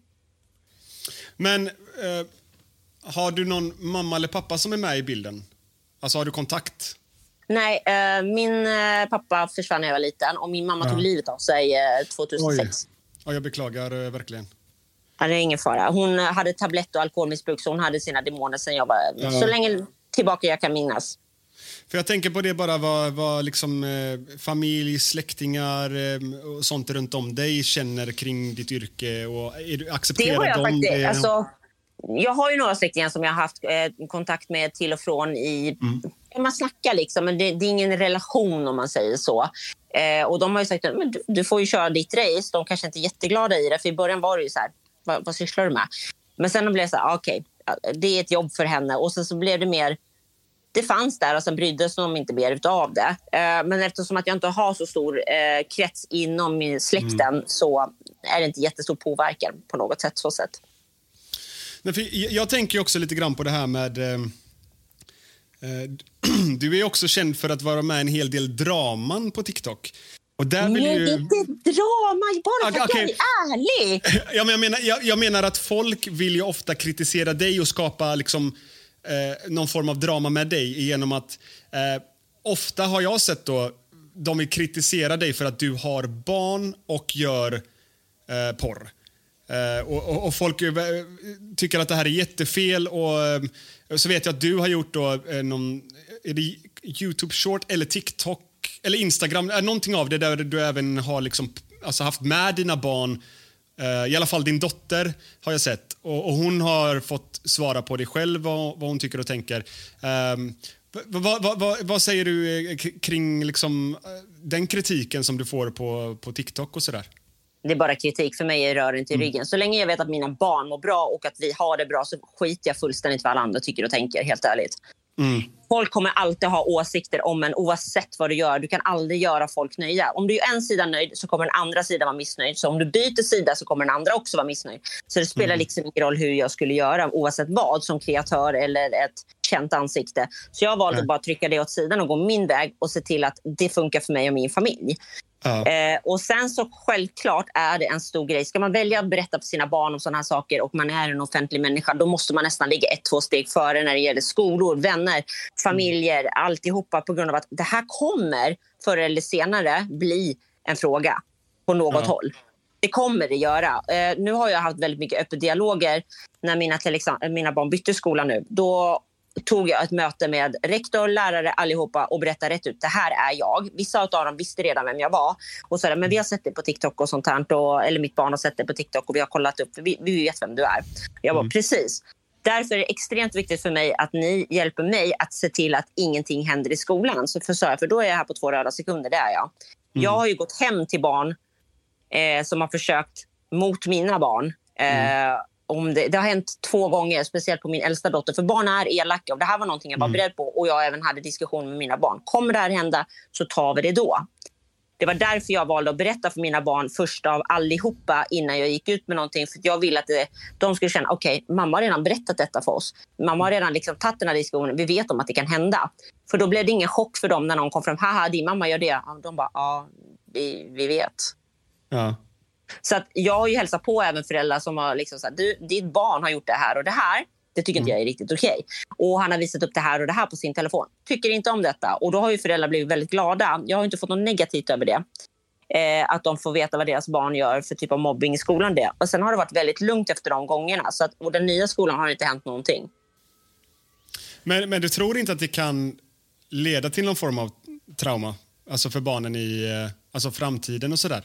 Men eh, har du någon mamma eller pappa som är med i bilden? Alltså har du kontakt? Nej, eh, min eh, pappa försvann när jag var liten och min mamma Ja. tog livet av sig eh, 2006. Ja, jag beklagar eh, verkligen. Ja, det är ingen fara. Hon eh, hade tablett och alkoholmissbruk så hon hade sina demoner sen jag var Ja. så länge tillbaka jag kan minnas. För jag tänker på det bara vad, vad liksom, eh, familj, släktingar eh, och sånt runt om dig känner kring ditt yrke. Och är du, Det accepterar har jag faktiskt. det? Alltså, jag har ju några släktingar som jag har haft eh, kontakt med till och från i... Ja, Man snackar liksom, men det, det är ingen relation om man säger så. Eh, och de har ju sagt att du, du får ju köra ditt race. De kanske inte är jätteglada i det, för i början var det ju så här, vad, vad sysslar du med? Men sen blev det så här, ah, okej, ja, det är ett jobb för henne. Och sen så blev det mer, det fanns där och sen brydde sig de inte mer utav det. Eh, men eftersom att jag inte har så stor eh, krets inom min släkten så är det inte jättestor påverkan på något sätt. Så sätt. Nej, för jag, tänker också lite grann på det här med... Eh, du är också känd för att vara med i en hel del draman på TikTok. Och där vill Nej, ju... det är inte drama, bara för att Okej. jag är ärlig. Ja, men jag, menar, jag, jag menar att folk vill ju ofta kritisera dig och skapa liksom, eh, någon form av drama med dig genom att eh, ofta har jag sett då de vill kritisera dig för att du har barn och gör eh, porr. Eh, och, och, och folk eh, tycker att det här är jättefel. Och, eh, så vet jag att du har gjort då, eh, någon är det Youtube short eller TikTok eller Instagram, eh, någonting av det där du även har liksom, alltså haft med dina barn I alla fall din dotter har jag sett. Och, och Hon har fått svara på det själv, vad, vad hon tycker och tänker. Ehm, um, vad, vad, vad, vad säger du kring liksom, den kritiken som du får på, på TikTok och sådär? Det är bara kritik. För mig är rören till Mm. ryggen. Så länge jag vet att mina barn mår bra och att vi har det bra så skiter jag fullständigt vad alla andra tycker och tänker. Helt ärligt. Folk kommer alltid ha åsikter om en oavsett vad du gör. Du kan aldrig göra folk nöjda. Om du är en sida nöjd så kommer den andra sidan vara missnöjd. Så om du byter sida så kommer den andra också vara missnöjd. Så det spelar Mm. liksom ingen roll hur jag skulle göra oavsett vad som kreatör eller ett känt ansikte. Så jag Nej. att bara trycka det åt sidan och gå min väg och se till att det funkar för mig och min familj. Eh, och sen så självklart är det en stor grej. Ska man välja att berätta för sina barn om sådana här saker och man är en offentlig människa, då måste man nästan ligga ett, två steg före när det gäller skolor, vänner, familjer, alltihopa på grund av att det här kommer förr eller senare bli en fråga på något Ja. håll. Det kommer det göra. Eh, nu har jag haft väldigt mycket öppna dialoger när mina, till exempel, mina barn bytte skola nu. Då tog jag ett möte med rektor, lärare, allihopa och berättade rätt ut. Det här är jag. Vissa av dem visste redan vem jag var. Och sa men vi har sett det på TikTok och sånt här. Och, eller mitt barn har sett det på TikTok och vi har kollat upp. Vi, vi vet vem du är. Jag bara, precis. Därför är det extremt viktigt för mig att ni hjälper mig att se till att ingenting händer i skolan. Så för, för då är jag här på två röda sekunder. Det är jag. Jag har ju gått hem till barn eh, som har försökt mot mina barn. Eh, om det, det har hänt två gånger, speciellt på min äldsta dotter. För barn är elaka och det här var någonting jag var beredd på och jag även hade diskussion med mina barn. Kommer det här hända så tar vi det då. Det var därför jag valde att berätta för mina barn först av allihopa innan jag gick ut med någonting. För jag ville att det, de skulle känna, okej, okay, mamma har redan berättat detta för oss. Mamma har redan liksom tagit den här diskussionen. Vi vet om att det kan hända. För då blev det ingen chock för dem när någon kom fram. Haha, din mamma gör det. De bara, ja, vi, vi vet. Ja. Så att jag har ju hälsat på även föräldrar som har liksom du, ditt barn har gjort det här och det här. Det tycker inte jag är riktigt okej. Okay. Och han har visat upp det här och det här på sin telefon. Tycker inte om detta. Och då har ju föräldrar blivit väldigt glada. Jag har inte fått något negativt över det. Eh, att de får veta vad deras barn gör för typ av mobbing i skolan. Det. Och sen har det varit väldigt lugnt efter de gångerna. Så att, och den nya skolan har inte hänt någonting. Men, men du tror inte att det kan leda till någon form av trauma? Alltså för barnen i eh, alltså framtiden och sådär?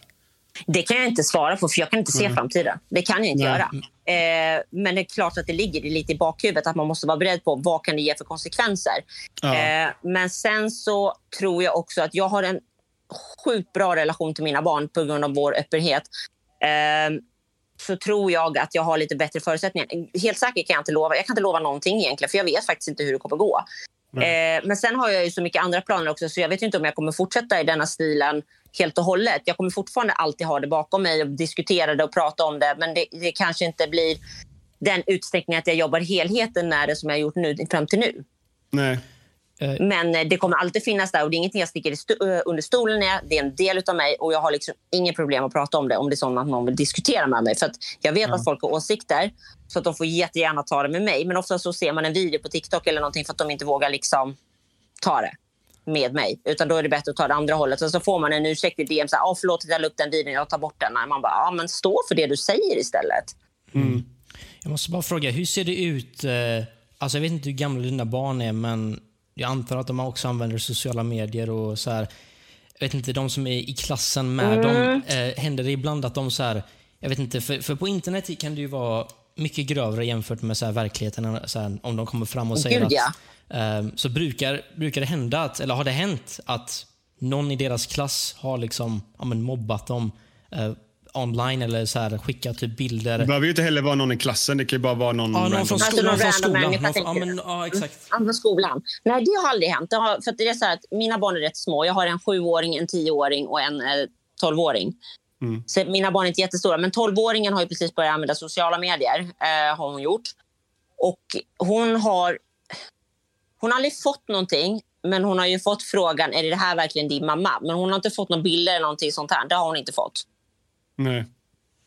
Det kan jag inte svara på, för jag kan inte se mm. framtiden. Det kan jag inte Nej. göra. Eh, men det är klart att det ligger lite i bakhuvudet att man måste vara beredd på vad kan det ge för konsekvenser. Ja. Eh, men sen så tror jag också att jag har en sjukt bra relation till mina barn på grund av vår öppenhet. Eh, så tror jag att jag har lite bättre förutsättningar. Helt säkert kan jag inte lova. Jag kan inte lova någonting egentligen, för jag vet faktiskt inte hur det kommer gå. Eh, men sen har jag ju så mycket andra planer också, så jag vet inte om jag kommer fortsätta i denna stilen helt och hållet. Jag kommer fortfarande alltid ha det bakom mig och diskutera det och prata om det. Men det, det kanske inte blir den utsträckningen att jag jobbar helheten med det som jag gjort nu fram till nu. Nej. Eh. Men eh, det kommer alltid finnas där och det är ingenting jag sticker st- under stolen med. Det är en del av mig och jag har liksom inga problem att prata om det om det är så att någon vill diskutera med mig. För jag vet ja. att folk har åsikter så att de får jättegärna ta det med mig. Men ofta så ser man en video på TikTok eller någonting för att de inte vågar liksom ta det med mig. Utan då är det bättre att ta det andra hållet. Och så får man en ursäkt i DM. Så här, förlåt att jag la upp den videon, jag tar bort den. Man bara, ja men stå för det du säger istället. Mm. Jag måste bara fråga, hur ser det ut? Eh, alltså jag vet inte hur gamla dina barn är, men jag antar att de också använder sociala medier och så här. Jag vet inte, de som är i klassen med mm. dem, eh, händer det ibland att de så här, jag vet inte, för, för på internet kan det ju vara mycket grövre jämfört med så här verkligheten. Så här, om de kommer fram och säger Gud, att... Um, så brukar, brukar det hända, att, eller har det hänt, att någon i deras klass har liksom, ja, men mobbat dem uh, online eller så här, skickat typ bilder. Det behöver ju inte heller vara någon i klassen. Det kan ju bara vara någon, ja, någon från, sko alltså, någon från skolan. Människa, någon, ja, men, ja, exakt. Mm, från skolan. Nej, det har aldrig hänt. Det har, för det är så att mina barn är rätt små. Jag har en sjuåring, en tioåring och en eh, tolvåring. Mm. Så mina barn är inte jättestora, men tolvåringen har ju precis börjat använda sociala medier. Eh, har hon gjort. Och hon har hon har aldrig fått någonting, men hon har ju fått frågan är det här verkligen din mamma. Men hon har inte fått någon bilder eller någonting sånt här. Det har hon inte fått. Nej.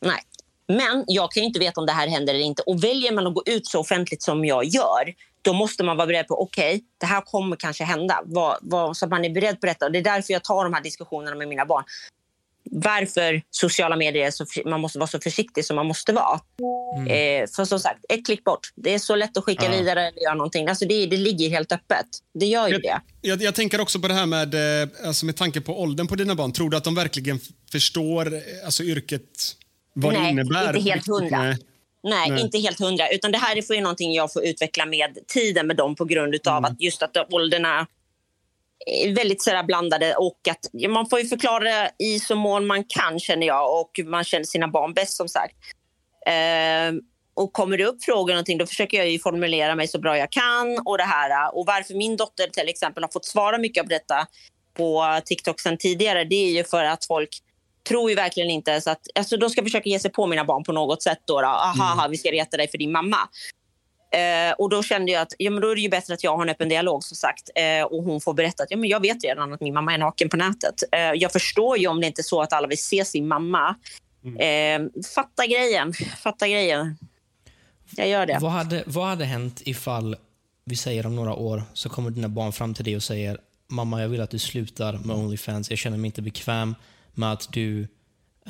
Nej. Men jag kan inte veta om det här händer eller inte. Och väljer man att gå ut så offentligt som jag gör, då måste man vara beredd på okej, okay, det här kommer kanske hända. Vad, vad, så att man är beredd på detta. Och det är därför jag tar de här diskussionerna med mina barn varför sociala medier så, man måste vara så försiktig som man måste vara. Mm. Eh, för som sagt, ett klick bort. Det är så lätt att skicka ja. vidare eller göra någonting. Alltså det, det ligger helt öppet. Det gör ju jag, det. Jag, jag, tänker också på det här med, eh, alltså med tanke på åldern på dina barn. Tror du att de verkligen förstår eh, alltså yrket, vad Nej, det innebär? inte helt hundra. Nej. Nej, Nej, inte helt hundra. Utan det här är för någonting jag får utveckla med tiden med dem på grund av mm. att just att ålderna väldigt sådär blandade och att man får ju förklara i så mån man kan känner jag och man känner sina barn bäst som sagt. Eh, och kommer det upp frågor någonting då försöker jag formulera mig så bra jag kan och det här och varför min dotter till exempel har fått svara mycket av detta på TikTok sen tidigare det är ju för att folk tror ju verkligen inte så att alltså de ska försöka ge sig på mina barn på något sätt då, då. aha, mm. vi ska reta dig för din mamma Eh, och då kände jag att ja, men då är det ju bättre att jag har en öppen dialog som sagt. Eh, och hon får berätta att ja, men jag vet redan att min mamma är naken på nätet. Eh, jag förstår ju om det inte är så att alla vill se sin mamma. Mm. Eh, fatta grejen. Fatta grejen. Jag gör det. Vad hade, vad hade hänt ifall, vi säger om några år, så kommer dina barn fram till dig och säger Mamma, jag vill att du slutar med Onlyfans. Jag känner mig inte bekväm med att du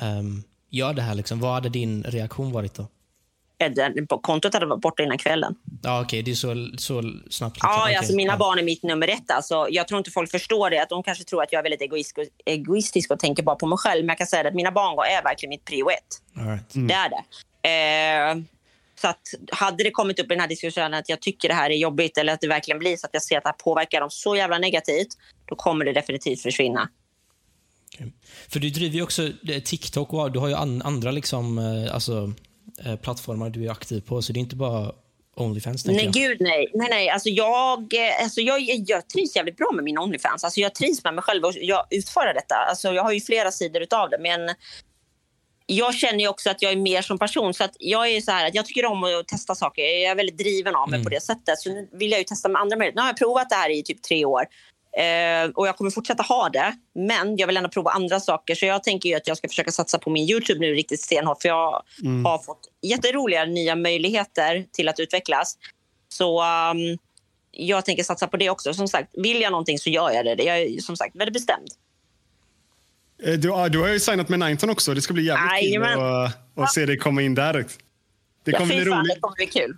um, gör det här. Liksom. Vad hade din reaktion varit då? Kontot hade varit borta innan kvällen. Ja, Okej, okay. det är så, så snabbt. Ja, okay. alltså, mina ja. barn är mitt nummer ett. Alltså, jag tror inte folk förstår det. Att de kanske tror att jag är väldigt egoistisk, egoistisk och tänker bara på mig själv. Men jag kan säga att mina barn är verkligen mitt prio ett. Right. Mm. Det är det. Eh, så att hade det kommit upp i den här diskussionen att jag tycker det här är jobbigt eller att det verkligen blir så att jag ser att det här påverkar dem så jävla negativt, då kommer det definitivt försvinna. Okay. För du driver ju också eh, TikTok och du har ju andra liksom, eh, alltså, plattformar du är aktiv på. Så det är inte bara Onlyfans, Nej, jag. gud nej. nej, nej. Alltså, jag, eh, alltså, jag, jag trivs jävligt bra med min Onlyfans. Alltså, jag trivs med mig själv och jag utför detta. Alltså, jag har ju flera sidor av det. Men jag känner ju också att jag är mer som person. Så att jag är så här att jag tycker om att testa saker. Jag är väldigt driven av mig Mm. på det sättet. Så nu vill jag ju testa med andra möjligheter. Nu har jag provat det här i typ tre år. Eh, och jag kommer fortsätta ha det. Men jag vill ändå prova andra saker. Så jag tänker ju att jag ska försöka satsa på min Youtube nu riktigt stenhårt. För jag Mm. har fått jätteroliga nya möjligheter till att utvecklas. Så um, jag tänker satsa på det också. Som sagt, vill jag någonting så gör jag det. Jag är som sagt väldigt bestämd. Eh, Du, du har ju signat med Nineton också. Det ska bli jävligt Jajamän. kul att, att se dig komma in där. Det Ja, kommer fy bli roligt. det kommer bli kul.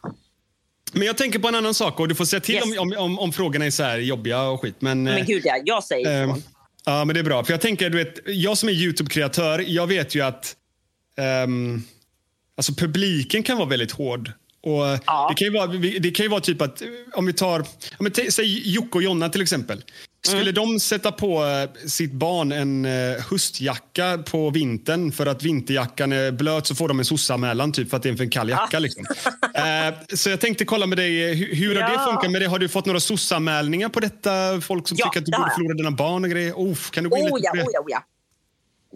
Men jag tänker på en annan sak och du får säga till Yes. om, om, om, om frågorna är så här jobbiga och skit. Men, Men eh, gud, ja, jag säger ehm, ifrån. Ja, men det är bra. För jag tänker, du vet, jag som är YouTube-kreatör, jag vet ju att ehm, alltså publiken kan vara väldigt hård. Och det, kan ju vara, det kan ju vara typ att, om vi tar, om vi säg Jocke och Jonna till exempel. Skulle de sätta på eh, sitt barn en eh, höstjacka på vintern för att vinterjackan är blöt så får de en sossanmälan typ för att det är en för kall jacka. Liksom. Eh, så jag tänkte kolla med dig, hur, hur har det Ja. funkat med dig? Har du fått några sossanmälningar på detta? Folk som Ja, tycker att du det borde förlora dina barn och grejer? Oh, kan du gå in Oh lite ja, på det? oh ja, oh ja.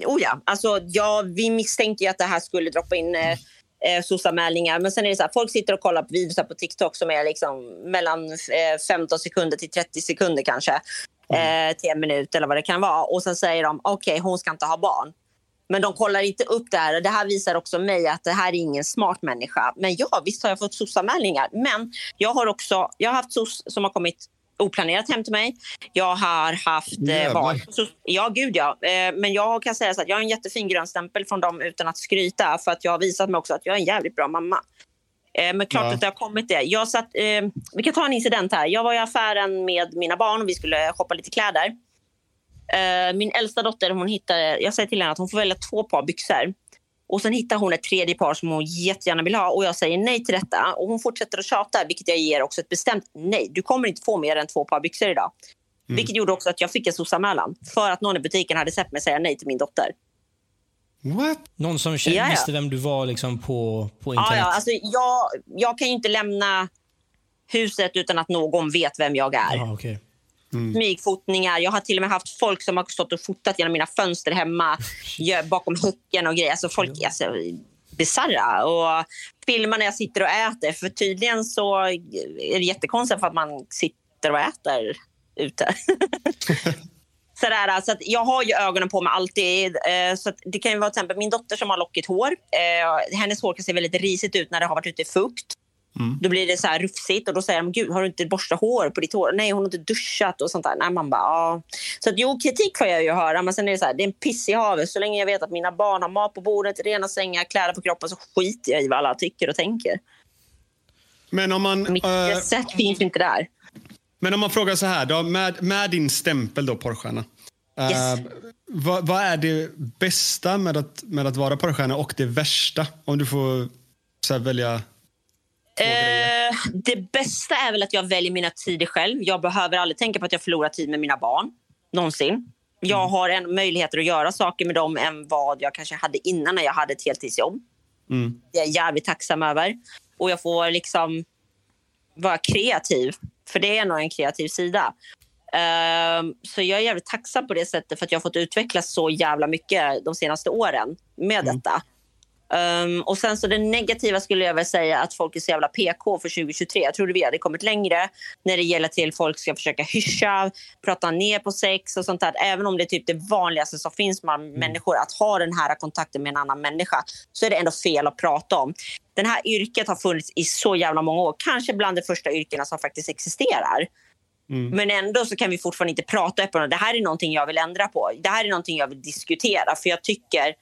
Oh ja. Alltså, ja, vi misstänkte ju att det här skulle droppa in eh, eh, sossanmälningar. Men sen är det så här, folk sitter och kollar på videos på TikTok som är liksom mellan eh, 15 sekunder till 30 sekunder kanske. Eh, till en minut eller vad det kan vara. Och sen säger de, okej, hon ska inte ha barn. Men de kollar inte upp det här. Det här visar också mig att det här är ingen smart människa. Men ja, visst har jag fått sossanmälningar. Men jag har också jag har haft sos som har kommit oplanerat hem till mig. Jag har haft eh. Så, ja, gud ja. Eh, men jag kan säga så att jag har en jättefin grön stämpel från dem utan att skryta. För att jag har visat mig också att jag är en jävligt bra mamma. Eh, men klart Ja. att det har kommit det. Jag satt, eh, vi kan ta en incident här. Jag var i affären med mina barn och vi skulle shoppa lite kläder. Eh, min äldsta dotter hon hittade, jag säger till henne att hon får välja två par byxor. Och Sen hittar hon ett tredje par som hon jättegärna vill ha. och Jag säger nej till detta. Och Hon fortsätter att tjata, vilket jag ger också ett bestämt nej. Du kommer inte få mer än två par byxor idag. Vilket gjorde också att jag fick en sossanmälan för att någon i butiken hade sett mig säga nej till min dotter. What? Någon som kände, Ja, ja. visste vem du var liksom på, på Ja, internet. ja, alltså, jag, jag kan ju inte lämna huset utan att någon vet vem jag är. Jaha, okej. Smygfotningar. Jag har till och med haft folk som har stått och fotat genom mina fönster hemma bakom häcken och grejer. Alltså folk är alltså, bisarra. Och filmar när jag sitter och äter. För tydligen så är det jättekonstigt för att man sitter och äter ute. Sådär, så att jag har ju ögonen på mig alltid. Eh, så det kan ju vara till exempel min dotter som har lockigt hår. Eh, hennes hår kan se väldigt risigt ut när det har varit ute i fukt. Då blir det så här rufsigt och då säger de gud har du inte borstat hår på ditt hår? Nej hon har inte duschat och sånt där. Nej, man bara, ja. Så att, jo kritik får jag ju höra men sen är det så här, det är en piss i havet. Så länge jag vet att mina barn har mat på bordet, rena sängar, kläder på kroppen så skiter jag i vad alla tycker och tänker. Men om man... Mitt eh, sätt finns inte där. Men om man frågar så här, då, med, med din stämpel då, porrstjärna. eh, Yes. vad, vad är det bästa med att, med att vara porrstjärna och det värsta? Om du får så här, välja. Eh, det bästa är väl att jag väljer mina tider själv. Jag behöver aldrig tänka på att jag förlorar tid med mina barn. Någonsin. Jag har en möjligheter att göra saker med dem än vad jag kanske hade innan när jag hade ett heltidsjobb. Mm. Det är jag jävligt tacksam över. Och jag får liksom vara kreativ. För det är nog en kreativ sida. Ehm, så jag är jävligt tacksam på det sättet för att jag har fått utvecklas så jävla mycket de senaste åren med detta. Ehm, och sen så det negativa skulle jag väl säga att folk är så jävla PK för 2023. Jag trodde vi hade kommit längre när det gäller till folk ska försöka hyscha, prata ner på sex och sånt där. Även om det är typ det vanligaste som finns bland människor att ha den här kontakten med en annan människa så är det ändå fel att prata om. Den här yrket har funnits i så jävla många år. Kanske bland de första yrkena som faktiskt existerar. Men ändå så kan vi fortfarande inte prata öppet. om Det här är någonting jag vill ändra på. Det här är någonting jag vill diskutera. För jag tycker,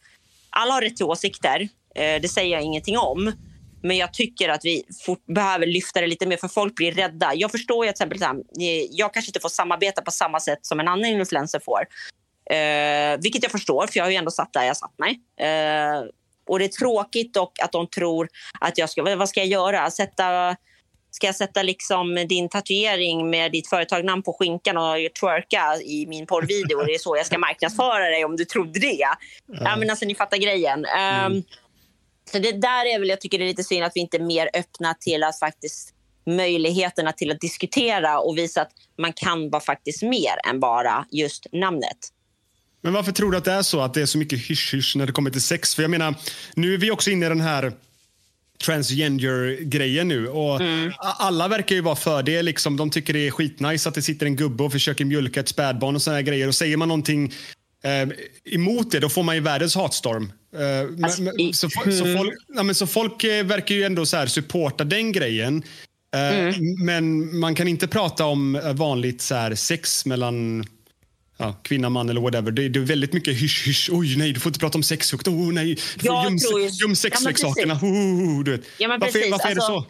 alla har rätt till åsikter. Eh, det säger jag ingenting om. Men jag tycker att vi fort, behöver lyfta det lite mer för folk blir rädda. Jag förstår ju till exempel, här, eh, jag kanske inte får samarbeta på samma sätt som en annan influencer får. Eh, vilket jag förstår, för jag har ju ändå satt där jag satt mig. Eh, och det är tråkigt dock att de tror att jag ska, vad ska jag göra? Sätta, ska jag sätta liksom din tatuering med ditt företagnamn på skinkan och twerka i min porrvideo? Det är så jag ska marknadsföra dig om du trodde det. Ja, men alltså, ni fattar grejen. Ehm, Så det där är väl, jag tycker det är lite synd att vi inte är mer öppna till att faktiskt möjligheterna till att diskutera och visa att man kan vara faktiskt mer än bara just namnet. Men varför tror du att det är så att det är så mycket hysch-hysch när det kommer till sex? För jag menar, nu är vi också inne i den här transgender-grejen nu. Och Alla verkar ju vara för det. Liksom, de tycker det är skitnice att det sitter en gubbe och försöker mjölka ett spädbarn och såna grejer. Och säger man någonting eh, emot det, då får man ju världens hatstorm. Eh, Alltså, men- i- så, fo- så, Mm. folk, ja, så folk eh, verkar ju ändå så här supporta den grejen. Eh, Mm. Men man kan inte prata om eh, vanligt så här, sex mellan ja, kvinna, man eller whatever. Det, det är väldigt mycket hysch, hysch. Oj, nej, du får inte prata om sex högt. Oh, nej, du får göm, Ja, sexleksakerna. precis. Oh, du vet. Ja, men varför varför är det Alltså, så?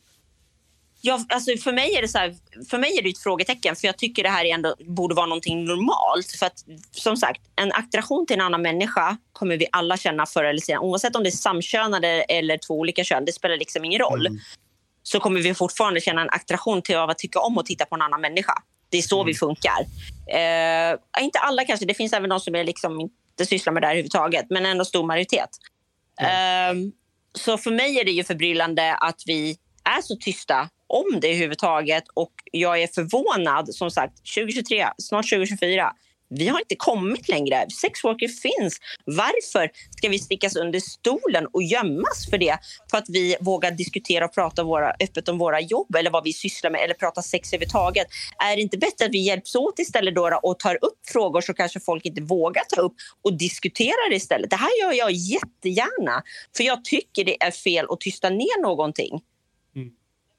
Ja, alltså för, mig är det så här, för mig är det ett frågetecken. För Jag tycker det här är ändå, borde vara någonting normalt. För att, som sagt, En attraktion till en annan människa kommer vi alla känna förr eller senare. Oavsett om det är samkönade eller två olika kön. Det spelar liksom ingen roll. Så kommer vi fortfarande känna en attraktion till att tycka om att titta på en annan människa. Det är så vi funkar. Eh, inte alla kanske. Det finns även de som är liksom inte sysslar med det här överhuvudtaget. Men ändå stor majoritet. Ehm, så för mig är det ju förbryllande att vi är så tysta om det överhuvudtaget. Och jag är förvånad, som sagt, 2023, snart 2024. Vi har inte kommit längre. Sexworker finns. Varför ska vi stickas under stolen och gömmas för det? För att vi vågar diskutera och prata våra, öppet om våra jobb eller vad vi sysslar med eller prata sex överhuvudtaget. Är det inte bättre att vi hjälps åt istället då och tar upp frågor som kanske folk inte vågar ta upp och diskutera det istället? Det här gör jag jättegärna. För jag tycker det är fel att tysta ner någonting. Mm.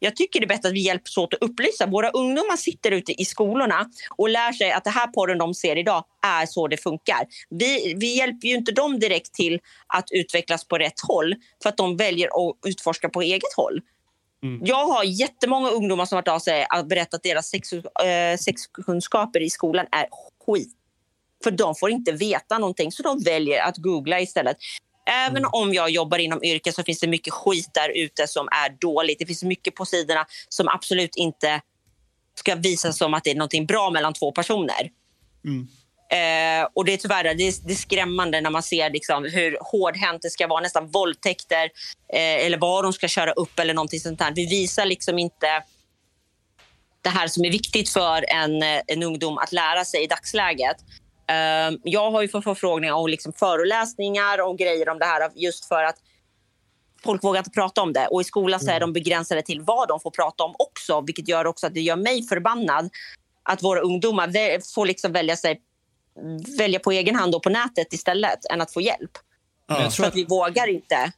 Jag tycker det är bättre att vi hjälps åt att upplysa. Våra ungdomar sitter ute i skolorna och lär sig att det här porren de ser idag är så det funkar. Vi, vi hjälper ju inte dem direkt till att utvecklas på rätt håll för att de väljer att utforska på eget håll. Jag har jättemånga ungdomar som har av sig att berätta att deras sex, eh, sexkunskaper i skolan är skit. För de får inte veta någonting, så de väljer att googla istället. Även om jag jobbar inom yrket så finns det mycket skit där ute som är dåligt. Det finns mycket på sidorna som absolut inte ska visa som att det är någonting bra mellan två personer. Eh, och det är tyvärr det är, det är skrämmande när man ser liksom hur hårdhänt det ska vara, nästan våldtäkter eh, eller vad de ska köra upp eller någonting sånt där. Vi visar liksom inte det här som är viktigt för en, eh, en ungdom att lära sig i dagsläget. Eh, jag har ju fått förfrågningar och liksom föreläsningar och grejer om det här just för att folk vågar inte prata om det. Och i skolan så är de begränsade till vad de får prata om också, vilket gör också att det gör mig förbannad att våra ungdomar får liksom välja, sig, välja på egen hand och på nätet istället än att få hjälp. Jag För tror att vi vågar inte.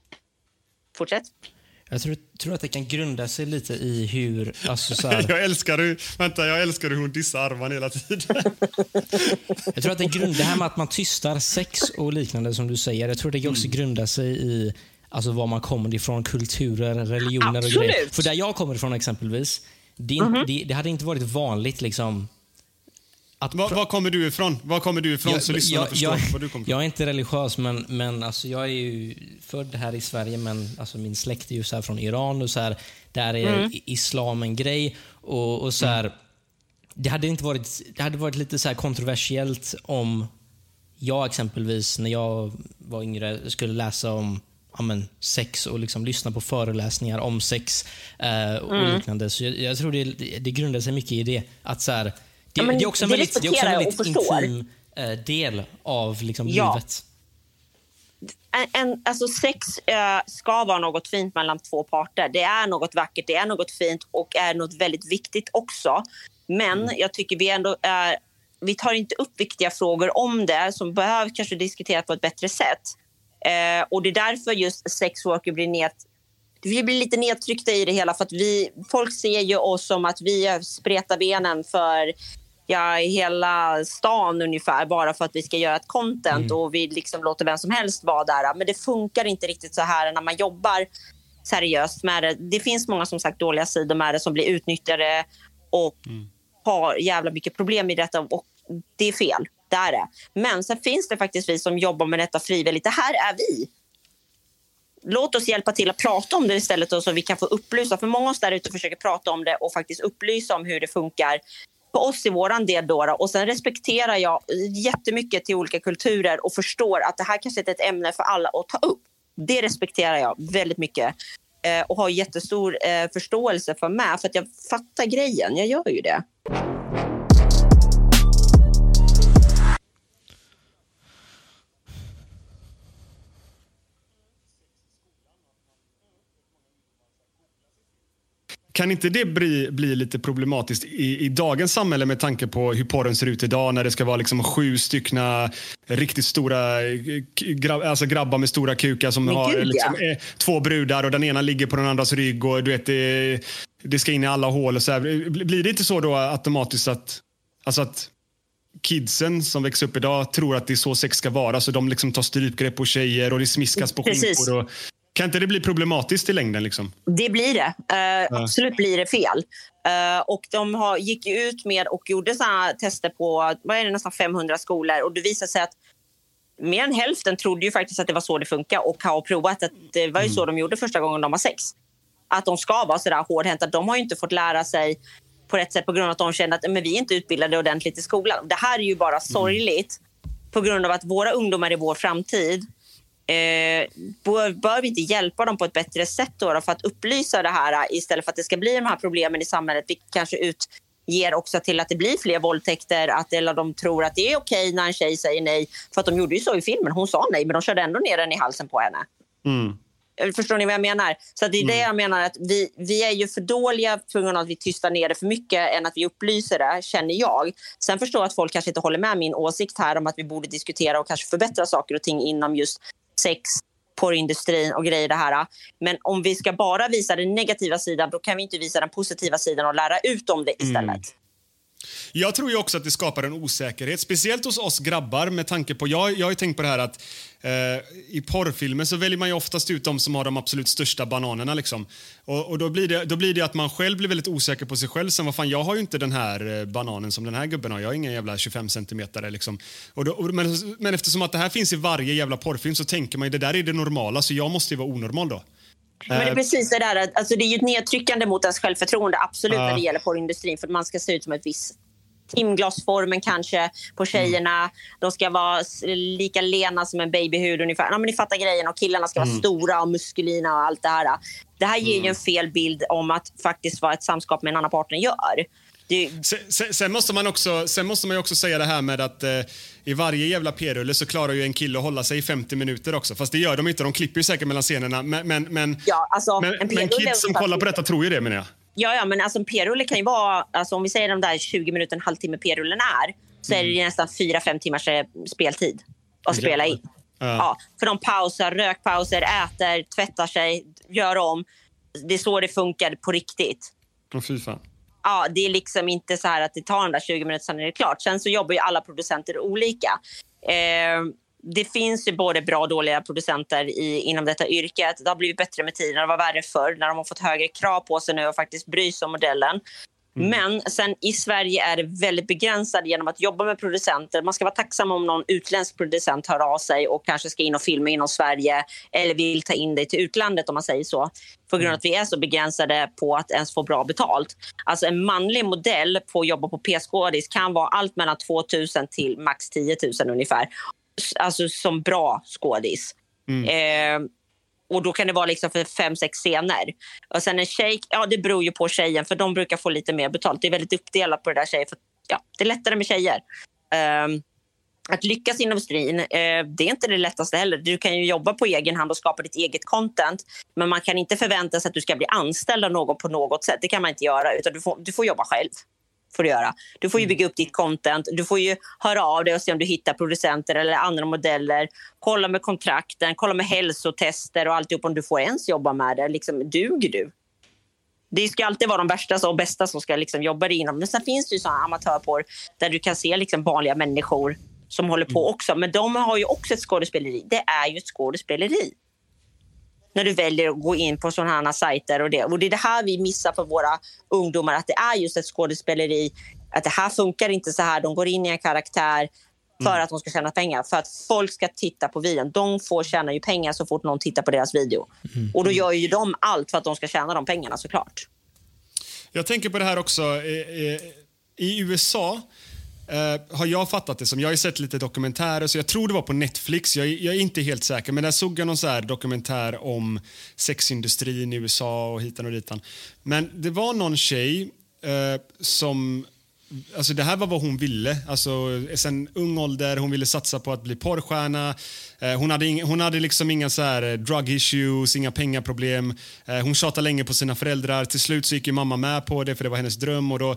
Fortsätt. Jag tror, tror att det kan grunda sig lite i hur... Alltså så här, Jag älskar hur, vänta, jag älskar hur hon dissar Arman hela tiden. jag tror att det, grund, det här med att man tystar sex och liknande som du säger, jag tror det också grundar sig i alltså var man kommer ifrån, kulturer, religioner och Absolut. grejer. För där jag kommer ifrån exempelvis, det, inte- Mhm. det, det hade inte varit vanligt liksom att Var, var kommer du ifrån? Var kommer du ifrån så lyssnarna förstår jag, var du kommer jag är inte religiös, men, men alltså jag är ju född här i Sverige, men alltså min släkt är ju så här från Iran. och så här, Där är Mm. islam en grej. Och, och så här, det, hade inte varit, det hade varit lite så här kontroversiellt om jag exempelvis, när jag var yngre, skulle läsa om ja, men, sex och liksom lyssna på föreläsningar om sex eh, och Mm. liknande. Så jag, jag tror det, det grundar sig mycket i det. Att så här, det, Ja, men det är också en väldigt, det är också en väldigt intim eh, del av liksom, Ja. livet. en, en, alltså sex eh, ska vara något fint mellan två parter. Det är något vackert, det är något fint och är något väldigt viktigt också. Men jag tycker vi ändå är, vi tar inte upp viktiga frågor om det som behöver kanske diskuteras på ett bättre sätt. Eh, och det är därför just sexworker blir ned, vi blir lite nedtryckta i det hela för att vi, folk ser ju oss som att vi spretar benen för ja, i hela stan ungefär bara för att vi ska göra ett content och vi liksom låter vem som helst vara där. Men det funkar inte riktigt så här när man jobbar seriöst med det. Det finns många som sagt dåliga sidor med det som blir utnyttjade och har jävla mycket problem i detta och det är fel. Det är det. Men sen finns det faktiskt vi som jobbar med detta frivilligt. Det här är vi. Låt oss hjälpa till att prata om det istället så vi kan få upplysa. För många av oss där ute försöker prata om det och faktiskt upplysa om hur det funkar på oss i våran del. Då, då. Och sen respekterar jag jättemycket till olika kulturer och förstår att det här kanske inte är ett ämne för alla att ta upp. Det respekterar jag väldigt mycket eh, och har jättestor eh, förståelse för med, för att jag fattar grejen. Jag gör ju det. Kan inte det bli, bli lite problematiskt i, i dagens samhälle med tanke på hur porren ser ut idag när det ska vara liksom sju styckna riktigt stora eh, grabb, alltså grabbar med stora kukar som Men har gud, liksom, ja. eh, två brudar och den ena ligger på den andras rygg och du vet det, det ska in i alla hål och så här. Blir det inte så då automatiskt att, alltså att kidsen som växer upp idag tror att det är så sex ska vara så de liksom tar strypgrepp på tjejer och det smiskas på skinkor och, kan inte det bli problematiskt i längden liksom? Det blir det. Eh, Absolut blir det fel. Eh, och de har, gick ut med och gjorde såna tester på vad är det, nästan 500 skolor. Och det visade sig att mer än hälften trodde ju faktiskt att det var så det funkar och har provat att det var ju så de gjorde första gången de har sex. Att de ska vara så där hårdhänta. De har inte fått lära sig på rätt sätt på grund av att de känner att men vi är inte utbildade ordentligt i skolan. Det här är ju bara sorgligt på grund av att våra ungdomar är vår framtid. Eh, bör, bör vi inte hjälpa dem på ett bättre sätt då, då för att upplysa det här eh, istället för att det ska bli de här problemen i samhället, vilket kanske utger också till att det blir fler våldtäkter, att eller de tror att det är okej när en tjej säger nej. För att de gjorde ju så i filmen, hon sa nej men de körde ändå ner den i halsen på henne. Eh, Förstår ni vad jag menar? Så det är det jag menar att vi, vi är ju för dåliga på grund av att vi tystar ner det för mycket än att vi upplyser det, känner jag. Sen förstår jag att folk kanske inte håller med min åsikt här om att vi borde diskutera och kanske förbättra saker och ting inom just sex, porrindustrin och grejer det här. Men om vi ska bara visa den negativa sidan, då kan vi inte visa den positiva sidan och lära ut om det istället. Jag tror ju också att det skapar en osäkerhet, speciellt hos oss grabbar med tanke på, jag, jag har ju tänkt på det här att eh, i porrfilmer så väljer man ju oftast ut de som har de absolut största bananerna liksom. Och, och då, blir det, då blir det att man själv blir väldigt osäker på sig själv. Sen vad fan, jag har ju inte den här eh, bananen som den här gubben har. Jag har ingen jävla 25 centimeter liksom. Och då, och, men, men eftersom att det här finns i varje jävla porrfilm så tänker man ju det där är det normala så jag måste ju vara onormal då. Men det är Eh, precis det där, alltså det är ju ett nedtryckande mot ens självförtroende, absolut, Ja. när det gäller porrindustrin. För man ska se ut som ett visst timglasformen kanske på tjejerna. De ska vara lika lena som en babyhud ungefär. Ja, men ni fattar grejen. Och killarna ska vara Mm. stora och muskulina och allt det här. Det här ger ju en fel bild om att faktiskt vad ett samskap med en annan partner gör. Det, Sen, sen, sen, måste man också, sen måste man ju också säga det här med att eh, i varje jävla p-rulle så klarar ju en kille att hålla sig i 50 minuter också. Fast det gör de inte, de klipper ju säkert mellan scenerna. Men, men, men, ja, alltså, men, en men kids som kollar på detta tror ju det menar jag. Ja, ja, men alltså en p-rulle kan ju vara... Alltså om vi säger de där 20 minuter, en halvtimme p-rullen är så är det ju nästan 4-5 timmars eh, speltid att spela in. Ja. Ja, för de pausar, rökpauser, äter, tvättar sig, gör om. Det är så det funkar på riktigt. Åh, fy fan. Ja, det är liksom inte så här att det tar den där 20 minuter sen är det klart. Sen så jobbar ju alla producenter olika. Eh, det finns ju både bra och dåliga producenter i, inom detta yrket. Det har blivit bättre med tiden. Det var värre förr när de har fått högre krav på sig nu och faktiskt bryr sig om modellen. Men sen i Sverige är det väldigt begränsat genom att jobba med producenter. Man ska vara tacksam om någon utländsk producent hör av sig och kanske ska in och filma inom Sverige eller vill ta in dig till utlandet om man säger så. På grund av att vi är så begränsade på att ens få bra betalt. Alltså en manlig modell på att jobba på P-skådis kan vara allt mellan 2 000 till max 10 000 ungefär. Alltså som bra skådis. Eh, och då kan det vara liksom för fem, sex scener. Och sen en tjej, ja det beror ju på tjejen för de brukar få lite mer betalt. Det är väldigt uppdelat på det där tjejer för ja, det är lättare med tjejer. Um, att lyckas inom industrin, eh, det är inte det lättaste heller. Du kan ju jobba på egen hand och skapa ditt eget content. Men man kan inte förvänta sig att du ska bli anställd av någon på något sätt. Det kan man inte göra. Utan du får, du får jobba själv. Får du, göra. du får ju bygga upp ditt content. Du får ju höra av dig och se om du hittar producenter eller andra modeller. Kolla med kontrakten, kolla med hälsotester och alltihop om du får ens jobba med det. Liksom, duger du? Det ska alltid vara de värsta och bästa som ska liksom jobba inom. Men sen finns det ju såna amatörporr där du kan se liksom vanliga människor som håller på också. Men de har ju också ett skådespeleri. Det är ju ett skådespeleri. När du väljer att gå in på sådana här sajter och det. Och det är det här vi missar för våra ungdomar. Att det är just ett skådespeleri. Att det här funkar inte så här. De går in i en karaktär för att de ska tjäna pengar. För att folk ska titta på videon. De får tjäna ju pengar så fort någon tittar på deras video. Och då gör ju de allt för att de ska tjäna de pengarna såklart. Jag tänker på det här också. eh, eh, I USA Eh, har jag fattat det som. Jag har ju sett lite dokumentärer, så jag tror det var på Netflix. Jag, är- jag är inte helt säker, men där såg jag någon så här dokumentär om sexindustrin i USA och hitan och ditan. Men det var någon tjej eh, som Alltså det här var vad hon ville. Alltså, sen ung ålder, hon ville satsa på att bli porrstjärna. Eh, hon, hade ing, hon hade liksom inga så här eh, drug issues, inga pengaproblem. Eh, hon tjatade länge på sina föräldrar. Till slut så gick ju mamma med på det för det var hennes dröm. Och då,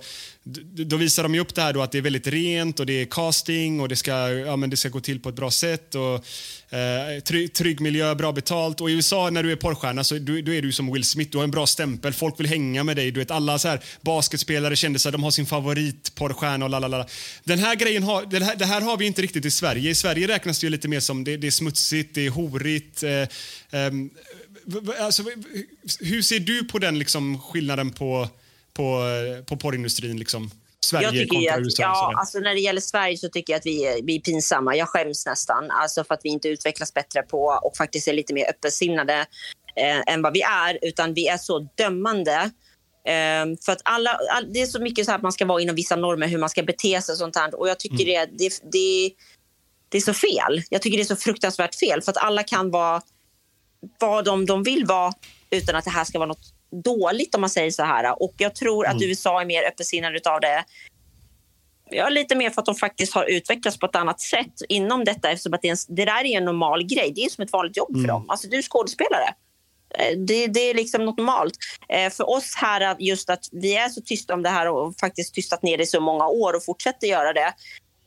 då visar de ju upp det här då att det är väldigt rent och det är casting och det ska, ja, men det ska gå till på ett bra sätt. Och, eh, trygg, trygg miljö, bra betalt. Och i USA när du är porrstjärna så du, då är du som Will Smith. Du har en bra stämpel. Folk vill hänga med dig. Du vet, alla så här basketspelare, kändisar, de har sin favoritporrstjärna och lalala. Den här grejen har, det, här, det här har vi inte riktigt i Sverige. I Sverige räknas det ju lite mer som det, det är smutsigt, det är horigt. Eh, ehm, alltså, hur ser du på den liksom, skillnaden på, på, på porrindustrin? Liksom? Sverige jag tycker att, USA? ja, alltså när det gäller Sverige så tycker jag att vi är, vi är pinsamma. Jag skäms nästan alltså för att vi inte utvecklas bättre på och faktiskt är lite mer öppensinnade eh, än vad vi är. Utan vi är så dömande. Eh, för att alla, all, det är så mycket så här att man ska vara inom vissa normer, hur man ska bete sig och sånt här. Och jag tycker det, det, det, det är så fel. Jag tycker det är så fruktansvärt fel. För att alla kan vara vad de, de vill vara utan att det här ska vara något dåligt om man säger så här. Och jag tror att USA är mer öppensinnade utav det. Ja, lite mer för att de faktiskt har utvecklats på ett annat sätt inom detta eftersom att det, är en, det där är en normal grej. Det är som ett vanligt jobb för dem. Alltså du är skådespelare. Eh, Det, det är liksom något normalt. Eh, för oss här, att just att vi är så tysta om det här och faktiskt tystat ner det i så många år och fortsätter göra det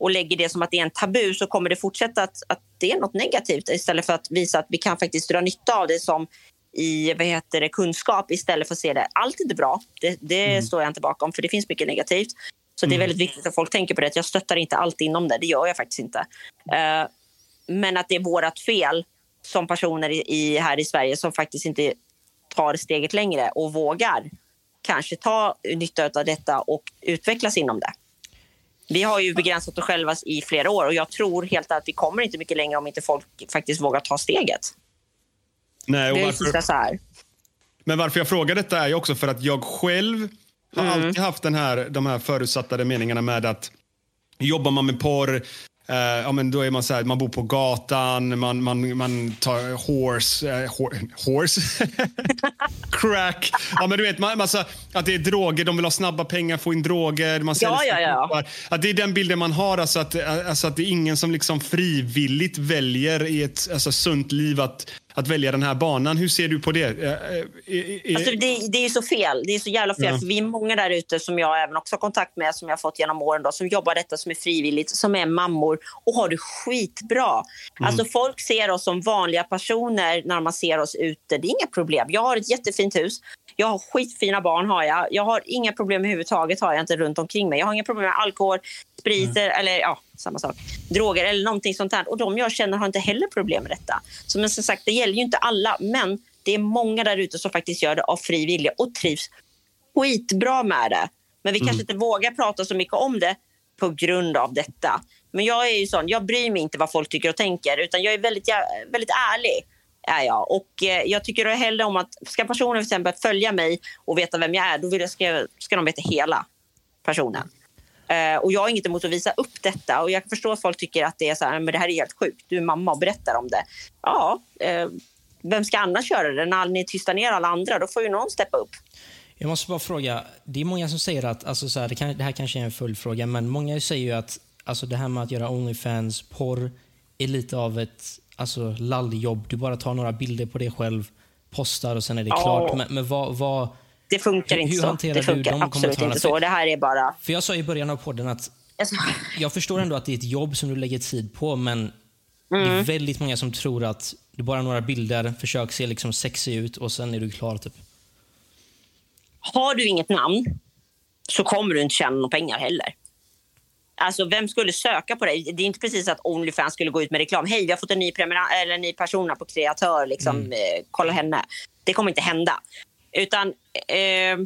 och lägger det som att det är en tabu så kommer det fortsätta att, att det är något negativt istället för att visa att vi kan faktiskt dra nytta av det som i vad heter det, kunskap istället för att se det. Allt är inte bra, det, det står jag inte bakom för det finns mycket negativt. Så det är väldigt viktigt att folk tänker på det. att Jag stöttar inte allt inom det, det gör jag faktiskt inte. Eh, men att det är vårt fel som personer i, i, här i Sverige som faktiskt inte tar steget längre och vågar kanske ta nytta av detta och utvecklas inom det. Vi har ju begränsat oss själva i flera år och jag tror helt att vi kommer inte mycket längre om inte folk faktiskt vågar ta steget. Nej, och Det är varför- så här. Men varför jag frågar detta är ju också för att jag själv har Mm. alltid haft den här, de här förutsatta meningarna med att jobbar man med porr, eh, ja, men då är man så här, man bor på gatan, man, man, man tar horse, hor, horse? crack. Ja, men du vet, man, massa, att det är droger, de vill ha snabba pengar, få in droger. Man Ja, ja, ja. Att det är den bilden man har, alltså att, alltså att det är ingen som liksom frivilligt väljer i ett alltså, sunt liv att, att välja den här banan. Hur ser du på det? Eh, eh, Alltså, det, det är så fel. Det är så jävla fel. Ja. För vi är många där ute som jag även också har kontakt med, som jag har fått genom åren, då, som jobbar detta som är frivilligt, som är mammor och har det skitbra. Alltså, folk ser oss som vanliga personer när man ser oss ute. Det är inga problem. Jag har ett jättefint hus. Jag har skitfina barn. har Jag Jag har inga problem överhuvudtaget har jag inte runt omkring mig. Jag har inga problem med alkohol, spriter eller ja, samma sak. Droger eller någonting sånt här. Och de jag känner har inte heller problem med detta. Så men som sagt, det gäller ju inte alla. Men det är många där ute som faktiskt gör det av fri vilja och trivs skitbra med det. Men vi kanske inte vågar prata så mycket om det på grund av detta. Men jag är ju sån, jag bryr mig inte vad folk tycker och tänker utan jag är väldigt, väldigt ärlig. Ja, jag. Och eh, jag tycker då hellre om att ska personen till exempel följa mig och veta vem jag är, då vill jag, ska, ska de veta hela personen. Eh, och jag har inget emot att visa upp detta. Och jag förstår att folk tycker att det är så här, men det här är helt sjukt. Du är mamma och berättar om det. Ja, eh, vem ska annars göra det? När ni tystar ner alla andra, då får ju någon steppa upp. Jag måste bara fråga, det är många som säger att, alltså så här, det, kan, det här kanske är en följdfråga, men många säger ju att alltså det här med att göra Onlyfans, porr, är lite av ett alltså, lalljobb. Du bara tar några bilder på dig själv, postar och sen är det Ja. klart. Men, men vad, vad, Det funkar Hur- inte hur så. hanterar Det funkar de absolut inte så. Det här är bara... För jag sa i början av podden att Alltså, jag förstår ändå att det är ett jobb som du lägger tid på, men det är Mm. väldigt många som tror att du bara har några bilder, försök se liksom sexig ut och sen är du klar. Typ. har du inget namn så kommer du inte tjäna några pengar heller. Alltså, vem skulle söka på dig? Det är inte precis att Onlyfans skulle gå ut med reklam. Hej, vi har fått en ny, prenumerant- eller en ny person här på kreatör. Liksom, eh, kolla henne. Det kommer inte hända. Utan eh,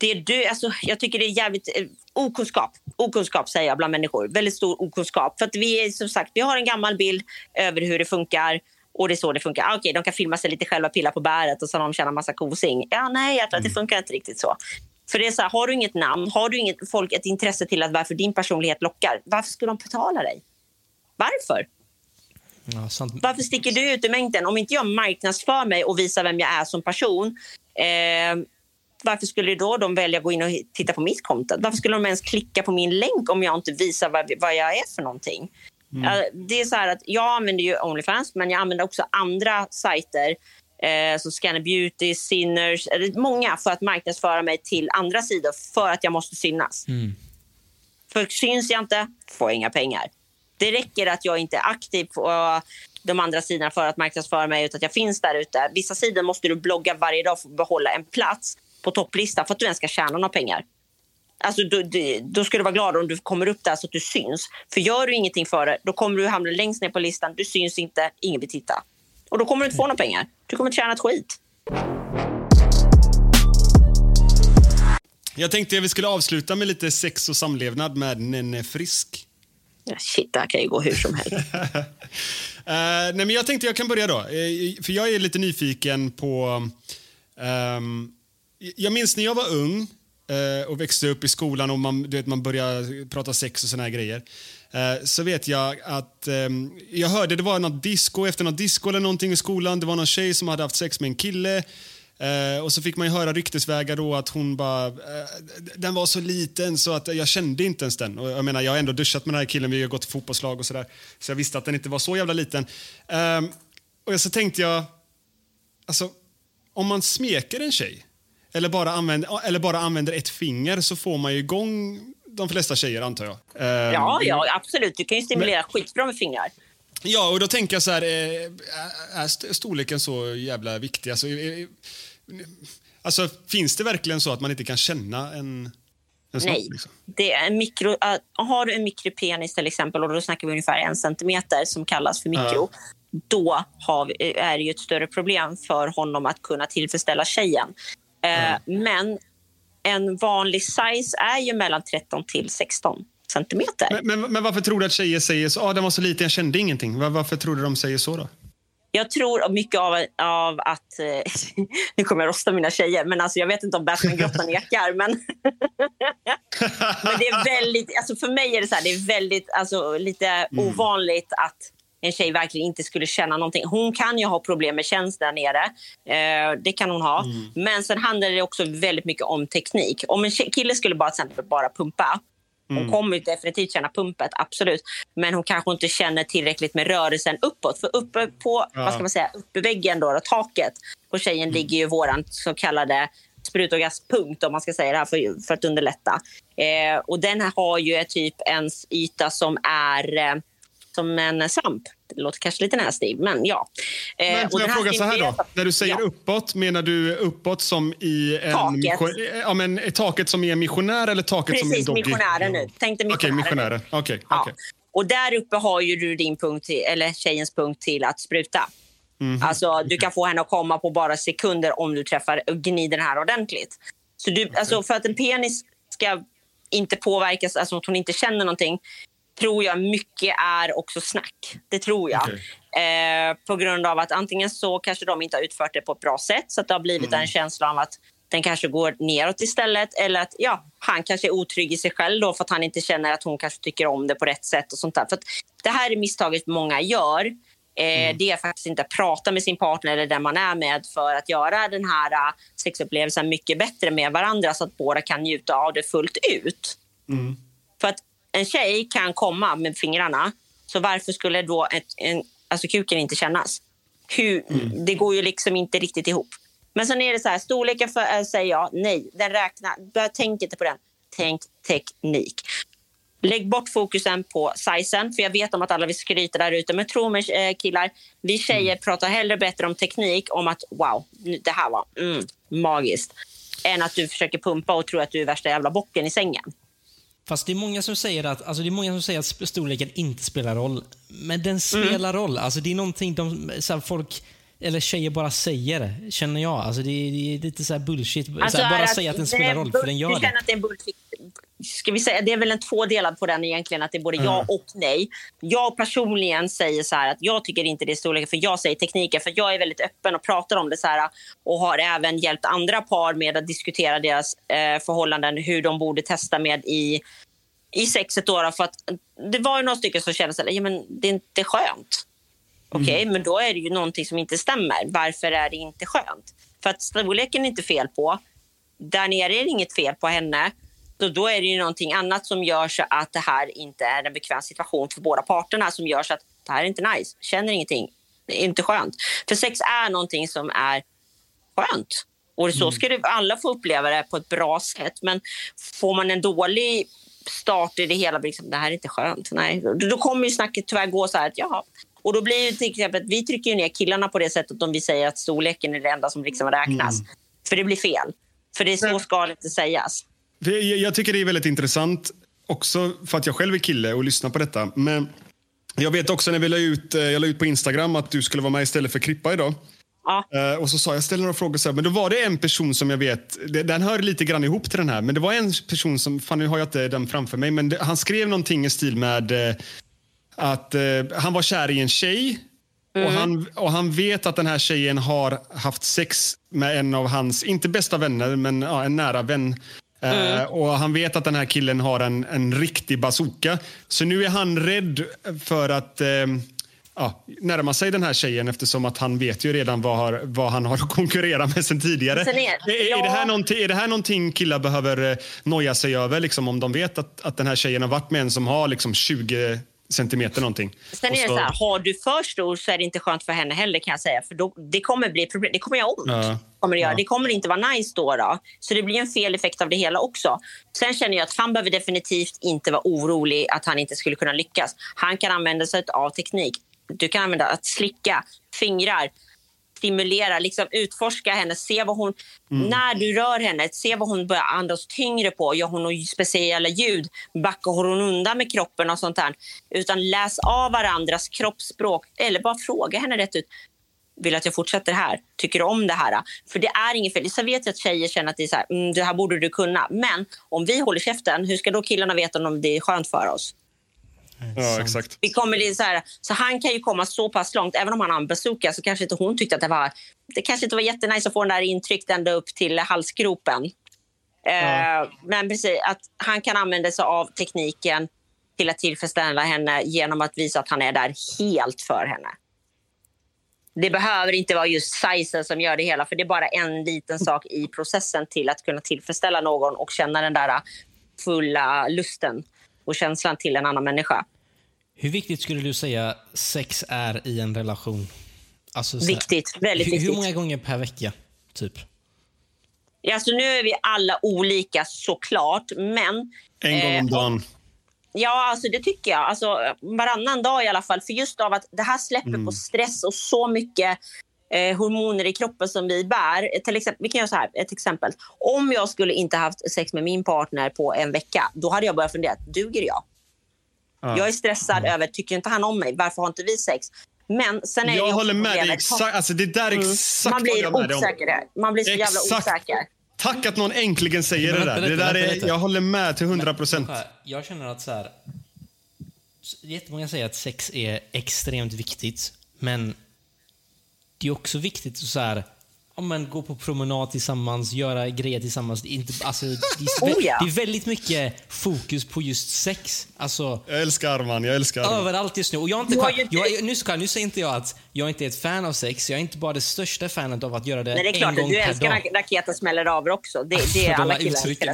det du, alltså, jag tycker det är jävligt eh, okunskap. Okunskap säger jag bland människor. Väldigt stor okunskap. För att vi är som sagt, vi har en gammal bild över hur det funkar. Och det är så det funkar. Ah, Okej, de kan filma sig lite själva, pilla på bäret och så har de tjänar massa kosing. Ja, nej, tror att det funkar inte riktigt så. För det är så här, har du inget namn, har du inget folk ett intresse till att varför din personlighet lockar, varför skulle de betala dig? Varför? Ja. Varför sticker du ut i mängden? Om inte jag marknadsför mig och visar vem jag är som person, eh, varför skulle då de välja att gå in och titta på mitt konto? Varför skulle de ens klicka på min länk om jag inte visar vad, vad jag är för någonting? Eh, det är så här att jag använder ju Onlyfans, men jag använder också andra sajter eh, som Scanner Beauty, Sinners, eller många för att marknadsföra mig till andra sidor för att jag måste synas. För syns jag inte får jag inga pengar. Det räcker att jag inte är aktiv på de andra sidorna för att marknadsföra mig utan att jag finns där ute. Vissa sidor måste du blogga varje dag för att behålla en plats på topplistan för att du ens ska tjäna några pengar. Alltså, då, då- då ska du vara glad om du kommer upp där så att du syns. För gör du ingenting för det, då kommer du hamna längst ner på listan. Du syns inte, ingen vill titta. Och då kommer du inte få några pengar. Du kommer inte tjäna ett skit. Jag tänkte att vi skulle avsluta med lite sex och samlevnad med Nenne Frisk. Shit, det här kan ju gå hur som helst. Eh, nej, men jag tänkte jag kan börja då. Eh, för jag är lite nyfiken på... ehm, jag minns när jag var ung eh, och växte upp i skolan och man, du vet, man började prata sex och såna här grejer. Eh, så vet jag att ehm, jag hörde det var något disco efter något disco eller någonting i skolan. Det var någon tjej som hade haft sex med en kille. Eh, och så fick man ju höra ryktesvägar då att hon bara, eh, den var så liten så att jag kände inte ens den. Och jag menar, jag har ändå duschat med den här killen, vi har gått fotbollslag och sådär. Så jag visste att den inte var så jävla liten. Ehm, och så tänkte jag, alltså om man smeker en tjej eller bara, använder, eller bara använder ett finger så får man ju igång de flesta tjejer antar jag. Ehm, Ja, ja, absolut. Du kan ju stimulera skitbra med fingrar. Ja, och då tänker jag så här, eh, är st- storleken så jävla viktig? Alltså, alltså, finns det verkligen så att man inte kan känna en, en snopp? Nej. Liksom? Det är en mikro, äh, har du en mikropenis till exempel, och då snackar vi ungefär en centimeter som kallas för mikro, då har vi, är det ju ett större problem för honom att kunna tillfredsställa tjejen. Eh, Men en vanlig size är ju mellan 13 till 16 centimeter. Men, men, men varför tror du att tjejer säger så? Ah, den var så liten, jag kände ingenting. Var, varför tror du de säger så då? Jag tror mycket av, av att... Eh, nu kommer jag rosta mina tjejer, men alltså jag vet inte om Batman-grottan nekar. Men, men det är väldigt, alltså för mig är det så här, det är väldigt alltså, lite ovanligt att en tjej verkligen inte skulle känna någonting. Hon kan ju ha problem med känslor där nere. Eh, det kan hon ha. Men sen handlar det också väldigt mycket om teknik. Om en kille skulle bara, exempel bara pumpa hon kommer definitivt känna pumpet, absolut. Men hon kanske inte känner tillräckligt med rörelsen uppåt. För uppe på vad ska man säga, uppe väggen, då, då, taket på tjejen ligger ju våran så kallade sprutorgaspunkt om man ska säga det här för, för att underlätta. Eh, och den här har ju typ en yta som är eh, som en svamp. Det låter kanske lite nasty, men ja. Eh, Men får jag fråga så här då? stimulerar- När du säger Ja. uppåt, menar du uppåt som i en... Taket. Ja, men taket som är en missionär eller taket som är en Precis, doggy? missionären nu. Tänk dig Okej, missionären. missionären. Okej, Ja. okej. Och där uppe har ju du din punkt, till, eller tjejens punkt till att spruta. Alltså, du kan få henne att komma på bara sekunder om du träffar och gnider den här ordentligt. Så du, alltså, för att en penis ska inte påverkas, alltså att hon inte känner någonting, tror jag mycket är också snack. Det tror jag. Eh, på grund av att antingen så kanske de inte har utfört det på ett bra sätt så att det har blivit en känsla av att den kanske går neråt istället. Eller att ja, han kanske är otrygg i sig själv då för att han inte känner att hon kanske tycker om det på rätt sätt. och sånt där. För Det här är misstaget många gör. Eh, Det är faktiskt inte att prata med sin partner eller den man är med för att göra den här uh, sexupplevelsen mycket bättre med varandra så att båda kan njuta av det fullt ut. För att en tjej kan komma med fingrarna, så varför skulle då ett, en, alltså kuken inte kännas? Hur, Det går ju liksom inte riktigt ihop. Men sen är det så här, storleken för, äh, säger jag nej, den räknar, tänk inte på den. Tänk teknik. Lägg bort fokusen på sizen, för jag vet om att alla vill skryta där ute. Men tro mig eh, killar, vi tjejer pratar hellre bättre om teknik, om att wow, det här var mm, magiskt. Än att du försöker pumpa och tror att du är värsta jävla bocken i sängen. Fast det är många som säger att, alltså det är många som säger att storleken inte spelar roll. Men den spelar roll. Alltså det är någonting de, så här, folk, eller tjejer bara säger, känner jag. Alltså det, är, det är lite så här bullshit. så här, bara är säga att den spelar roll, för den gör Du det. känner att det är en bullshit, ska vi säga, det är väl en tvådelad på den egentligen, att det är både ja och nej. Jag personligen säger så att jag tycker inte det är storleken, för jag säger tekniken, för jag är väldigt öppen och pratar om det så här och har även hjälpt andra par med att diskutera deras eh, förhållanden, hur de borde testa med i i sexet då, för att det var ju några stycken som kände att ja, det är inte skönt. Okej, okay, mm. men då är det ju någonting som inte stämmer. Varför är det inte skönt? För att storleken är inte fel på. Där nere är det inget fel på henne. Så då är det ju någonting annat som gör så att det här inte är en bekväm situation för båda parterna som gör så att det här är inte nice, känner ingenting, det är inte skönt. För sex är någonting som är skönt. Och så mm. ska det, alla få uppleva det på ett bra sätt. Men får man en dålig start i det hela, liksom, det här är inte skönt. Nej. Då kommer ju snacket tyvärr gå så här att jaha. Och då blir det till exempel vi trycker ner killarna på det sättet om vi säger att storleken är det enda som liksom räknas. Mm. För det blir fel. För det är så ska det inte sägas. Jag tycker det är väldigt intressant också för att jag själv är kille och lyssnar på detta. Men jag vet också när vi la ut, eh, jag la ut på Instagram att du skulle vara med istället för Krippa idag. Ja. Uh, och så sa jag, ställer några frågor, så här, men då var det en person som jag vet, den hör lite grann ihop till den här, men det var en person som, fan nu har jag inte den framför mig, men han skrev någonting i stil med uh, att han var kär i en tjej mm. och, han, och han vet att den här tjejen har haft sex med en av hans, inte bästa vänner, men ja, en nära vän. Mm. och Han vet att den här killen har en, en riktig bazooka. Så nu är han rädd för att ja, närma sig den här tjejen eftersom att han vet ju redan vad, har, vad han har att konkurrera med sen tidigare. Sen är, är, ja. är, det här någonting, är det här någonting killar behöver eh, noja sig över? Liksom, om de vet att, att den här tjejen har varit med en som har liksom 20 centimeter någonting. Sen är det så, så här, har du för stor så är det inte skönt för henne heller kan jag säga. För då, det kommer bli problem. Det kommer göra ont. Ja. Kommer det, göra. Ja. det kommer inte vara nice då, då. Så det blir en fel effekt av det hela också. Sen känner jag att han behöver definitivt inte vara orolig att han inte skulle kunna lyckas. Han kan använda sig av teknik du kan använda att slicka fingrar, stimulera, liksom utforska henne, se vad hon... Mm. När du rör henne, se vad hon börjar andas tyngre på. Gör hon några speciella ljud? Backar hon undan med kroppen och sånt där? Utan läs av varandras kroppsspråk eller bara fråga henne rätt ut. Vill att jag fortsätter här? Tycker du om det här? För det är inget fel. Så vet jag att tjejer känner att det är så här, mm, det här borde du kunna. Men om vi håller käften, hur ska då killarna veta om det är skönt för oss? Ja, exakt. Vi kommer så, här, så han kan ju komma så pass långt. Även om han har en bazooka så kanske inte hon tyckte att det var... Det kanske inte var jättenice att få den där intryckt ända upp till halsgropen. Ja. Eh, men precis, att han kan använda sig av tekniken till att tillfredsställa henne genom att visa att han är där helt för henne. Det behöver inte vara just sizen som gör det hela, för det är bara en liten sak i processen till att kunna tillfredsställa någon och känna den där fulla lusten känslan till en annan människa. Hur viktigt skulle du säga sex är i en relation? Alltså, viktigt. Här, väldigt hur, viktigt. Hur många gånger per vecka? Typ? Alltså, nu är vi alla olika såklart, men... En gång om eh, dagen. Ja, alltså det tycker jag. Alltså, varannan dag i alla fall. För just av att det här släpper mm. på stress och så mycket eh, hormoner i kroppen som vi bär. Till exempel, vi kan göra så här, ett exempel. Om jag skulle inte haft sex med min partner på en vecka, då hade jag börjat fundera, duger jag? Ja. Jag är stressad mm. över, tycker inte han om mig? Varför har inte vi sex? Men sen är jag håller med dig. Exakt, alltså det där är mm. exakt Man blir osäker. Man blir så exakt. jävla osäker. Tack att någon äntligen säger det där. Det där är, jag håller med till 100 procent. Jag känner att så här, jättemånga säger att sex är extremt viktigt, men det är också viktigt att så här, ja, men, gå på promenad tillsammans, göra grejer tillsammans. Det är, inte, alltså, det, är, oh, ja. det är väldigt mycket fokus på just sex. Alltså, jag älskar Arman, jag älskar Arman. Överallt just nu. Och jag inte, jag, jag, nu, ska, nu säger inte jag att jag inte är ett fan av sex. Jag är inte bara det största fanet av att göra det, Nej, det är klart, en gång Du älskar när raketen smäller av också. Det, det är alla killar älskar.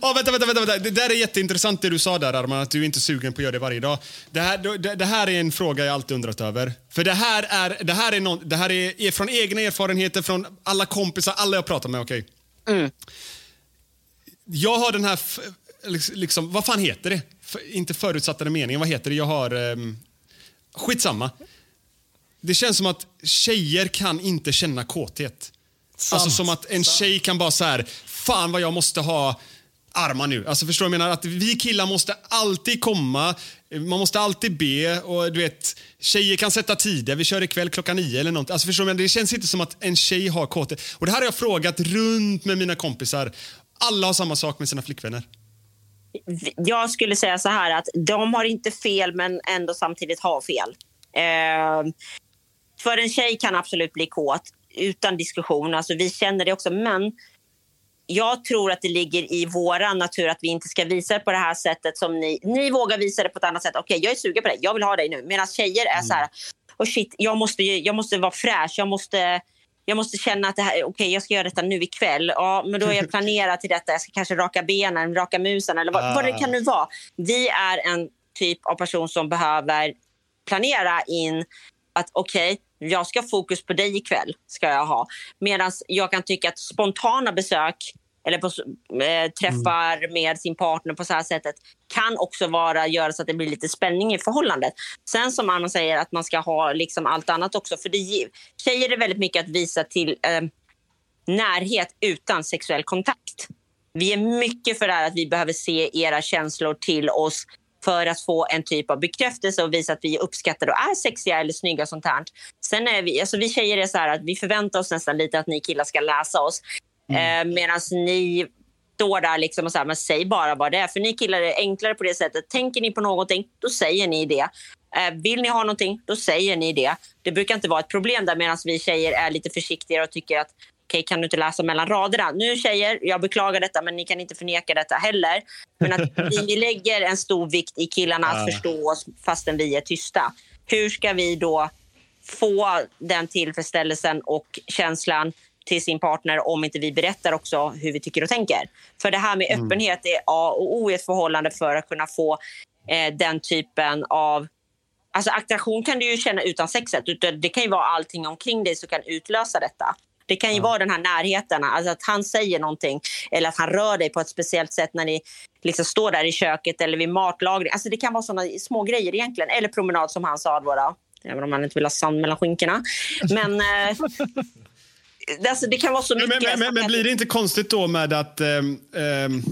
oh, vänta, vänta, vänta, vänta. Det där är jätteintressant det du sa där Arman, att du är inte är sugen på att göra det varje dag. Det här, det, det här är en fråga jag alltid undrat över. För det här är, det här är, någon, det här är, är från egna erfarenheter, från alla kompisar, alla jag pratar med. Okay? Mm. Jag har den här, liksom, vad fan heter det? För, inte förutsattade meningen, vad heter det? Jag har, um, skitsamma. Det känns som att tjejer kan inte känna kåthet. Sant. Alltså som att en tjej kan bara så här, fan vad jag måste ha armar nu. Alltså förstår du? Jag menar att vi killar måste alltid komma, man måste alltid be och du vet, tjejer kan sätta tider. Vi kör ikväll klockan nio eller något. Alltså förstår du? Det känns inte som att en tjej har kåthet. Och det här har jag frågat runt med mina kompisar. alla har samma sak med sina flickvänner. Jag skulle säga så här att de har inte fel men ändå samtidigt har fel. Eh, för en tjej kan absolut bli kåt utan diskussion. Alltså, vi känner det också. Men jag tror att det ligger i vår natur att vi inte ska visa det på det här sättet som ni. Ni vågar visa det på ett annat sätt. Okej, okay, jag är sugen på det. Jag vill ha dig nu. Medan tjejer är så här. Oh shit, jag måste, jag måste vara fräsch. Jag måste, jag måste känna att det här, okay, jag ska göra detta nu ikväll. Ja, men då är jag planerad till detta. Jag ska kanske raka benen, raka musen eller vad, vad det kan nu vara. Vi är en typ av person som behöver planera in att okej, okay, jag ska ha fokus på dig ikväll. ska jag ha. Medan jag kan tycka att spontana besök eller på, eh, träffar mm. med sin partner på så här sättet kan också vara, göra så att det blir lite spänning i förhållandet. Sen som Anna säger att man ska ha liksom allt annat också. För det, tjejer är väldigt mycket att visa till eh, närhet utan sexuell kontakt. Vi är mycket för det här att vi behöver se era känslor till oss för att få en typ av bekräftelse och visa att vi uppskattar och är sexiga eller snygga. Sånt här. Sen är vi, alltså vi tjejer är så här att vi förväntar oss nästan lite att ni killar ska läsa oss. Mm. Eh, Medan ni står där liksom och säger men säg bara vad det är. För ni killar är enklare på det sättet. Tänker ni på någonting, då säger ni det. Eh, vill ni ha någonting, då säger ni det. Det brukar inte vara ett problem där medan vi tjejer är lite försiktigare och tycker att okej, okay, kan du inte läsa mellan raderna? Nu tjejer, jag beklagar detta men ni kan inte förneka detta heller. Men att vi lägger en stor vikt i killarna att förstå oss fastän vi är tysta. Hur ska vi då få den tillfredsställelsen och känslan till sin partner om inte vi berättar också hur vi tycker och tänker. För det här med mm. öppenhet är A och O i ett förhållande för att kunna få eh, den typen av... Alltså attraktion kan du ju känna utan sexet. Det kan ju vara allting omkring dig som kan utlösa detta. Det kan ju ja. vara den här närheten, alltså att han säger någonting eller att han rör dig på ett speciellt sätt när ni liksom står där i köket eller vid matlagning. Alltså det kan vara såna små grejer egentligen. Eller promenad som han sa. Då, Även om han inte vill ha sand mellan skinkorna. Men, eh, alltså, det kan vara så mycket. Men, men, men blir det inte konstigt då med att... Um, um,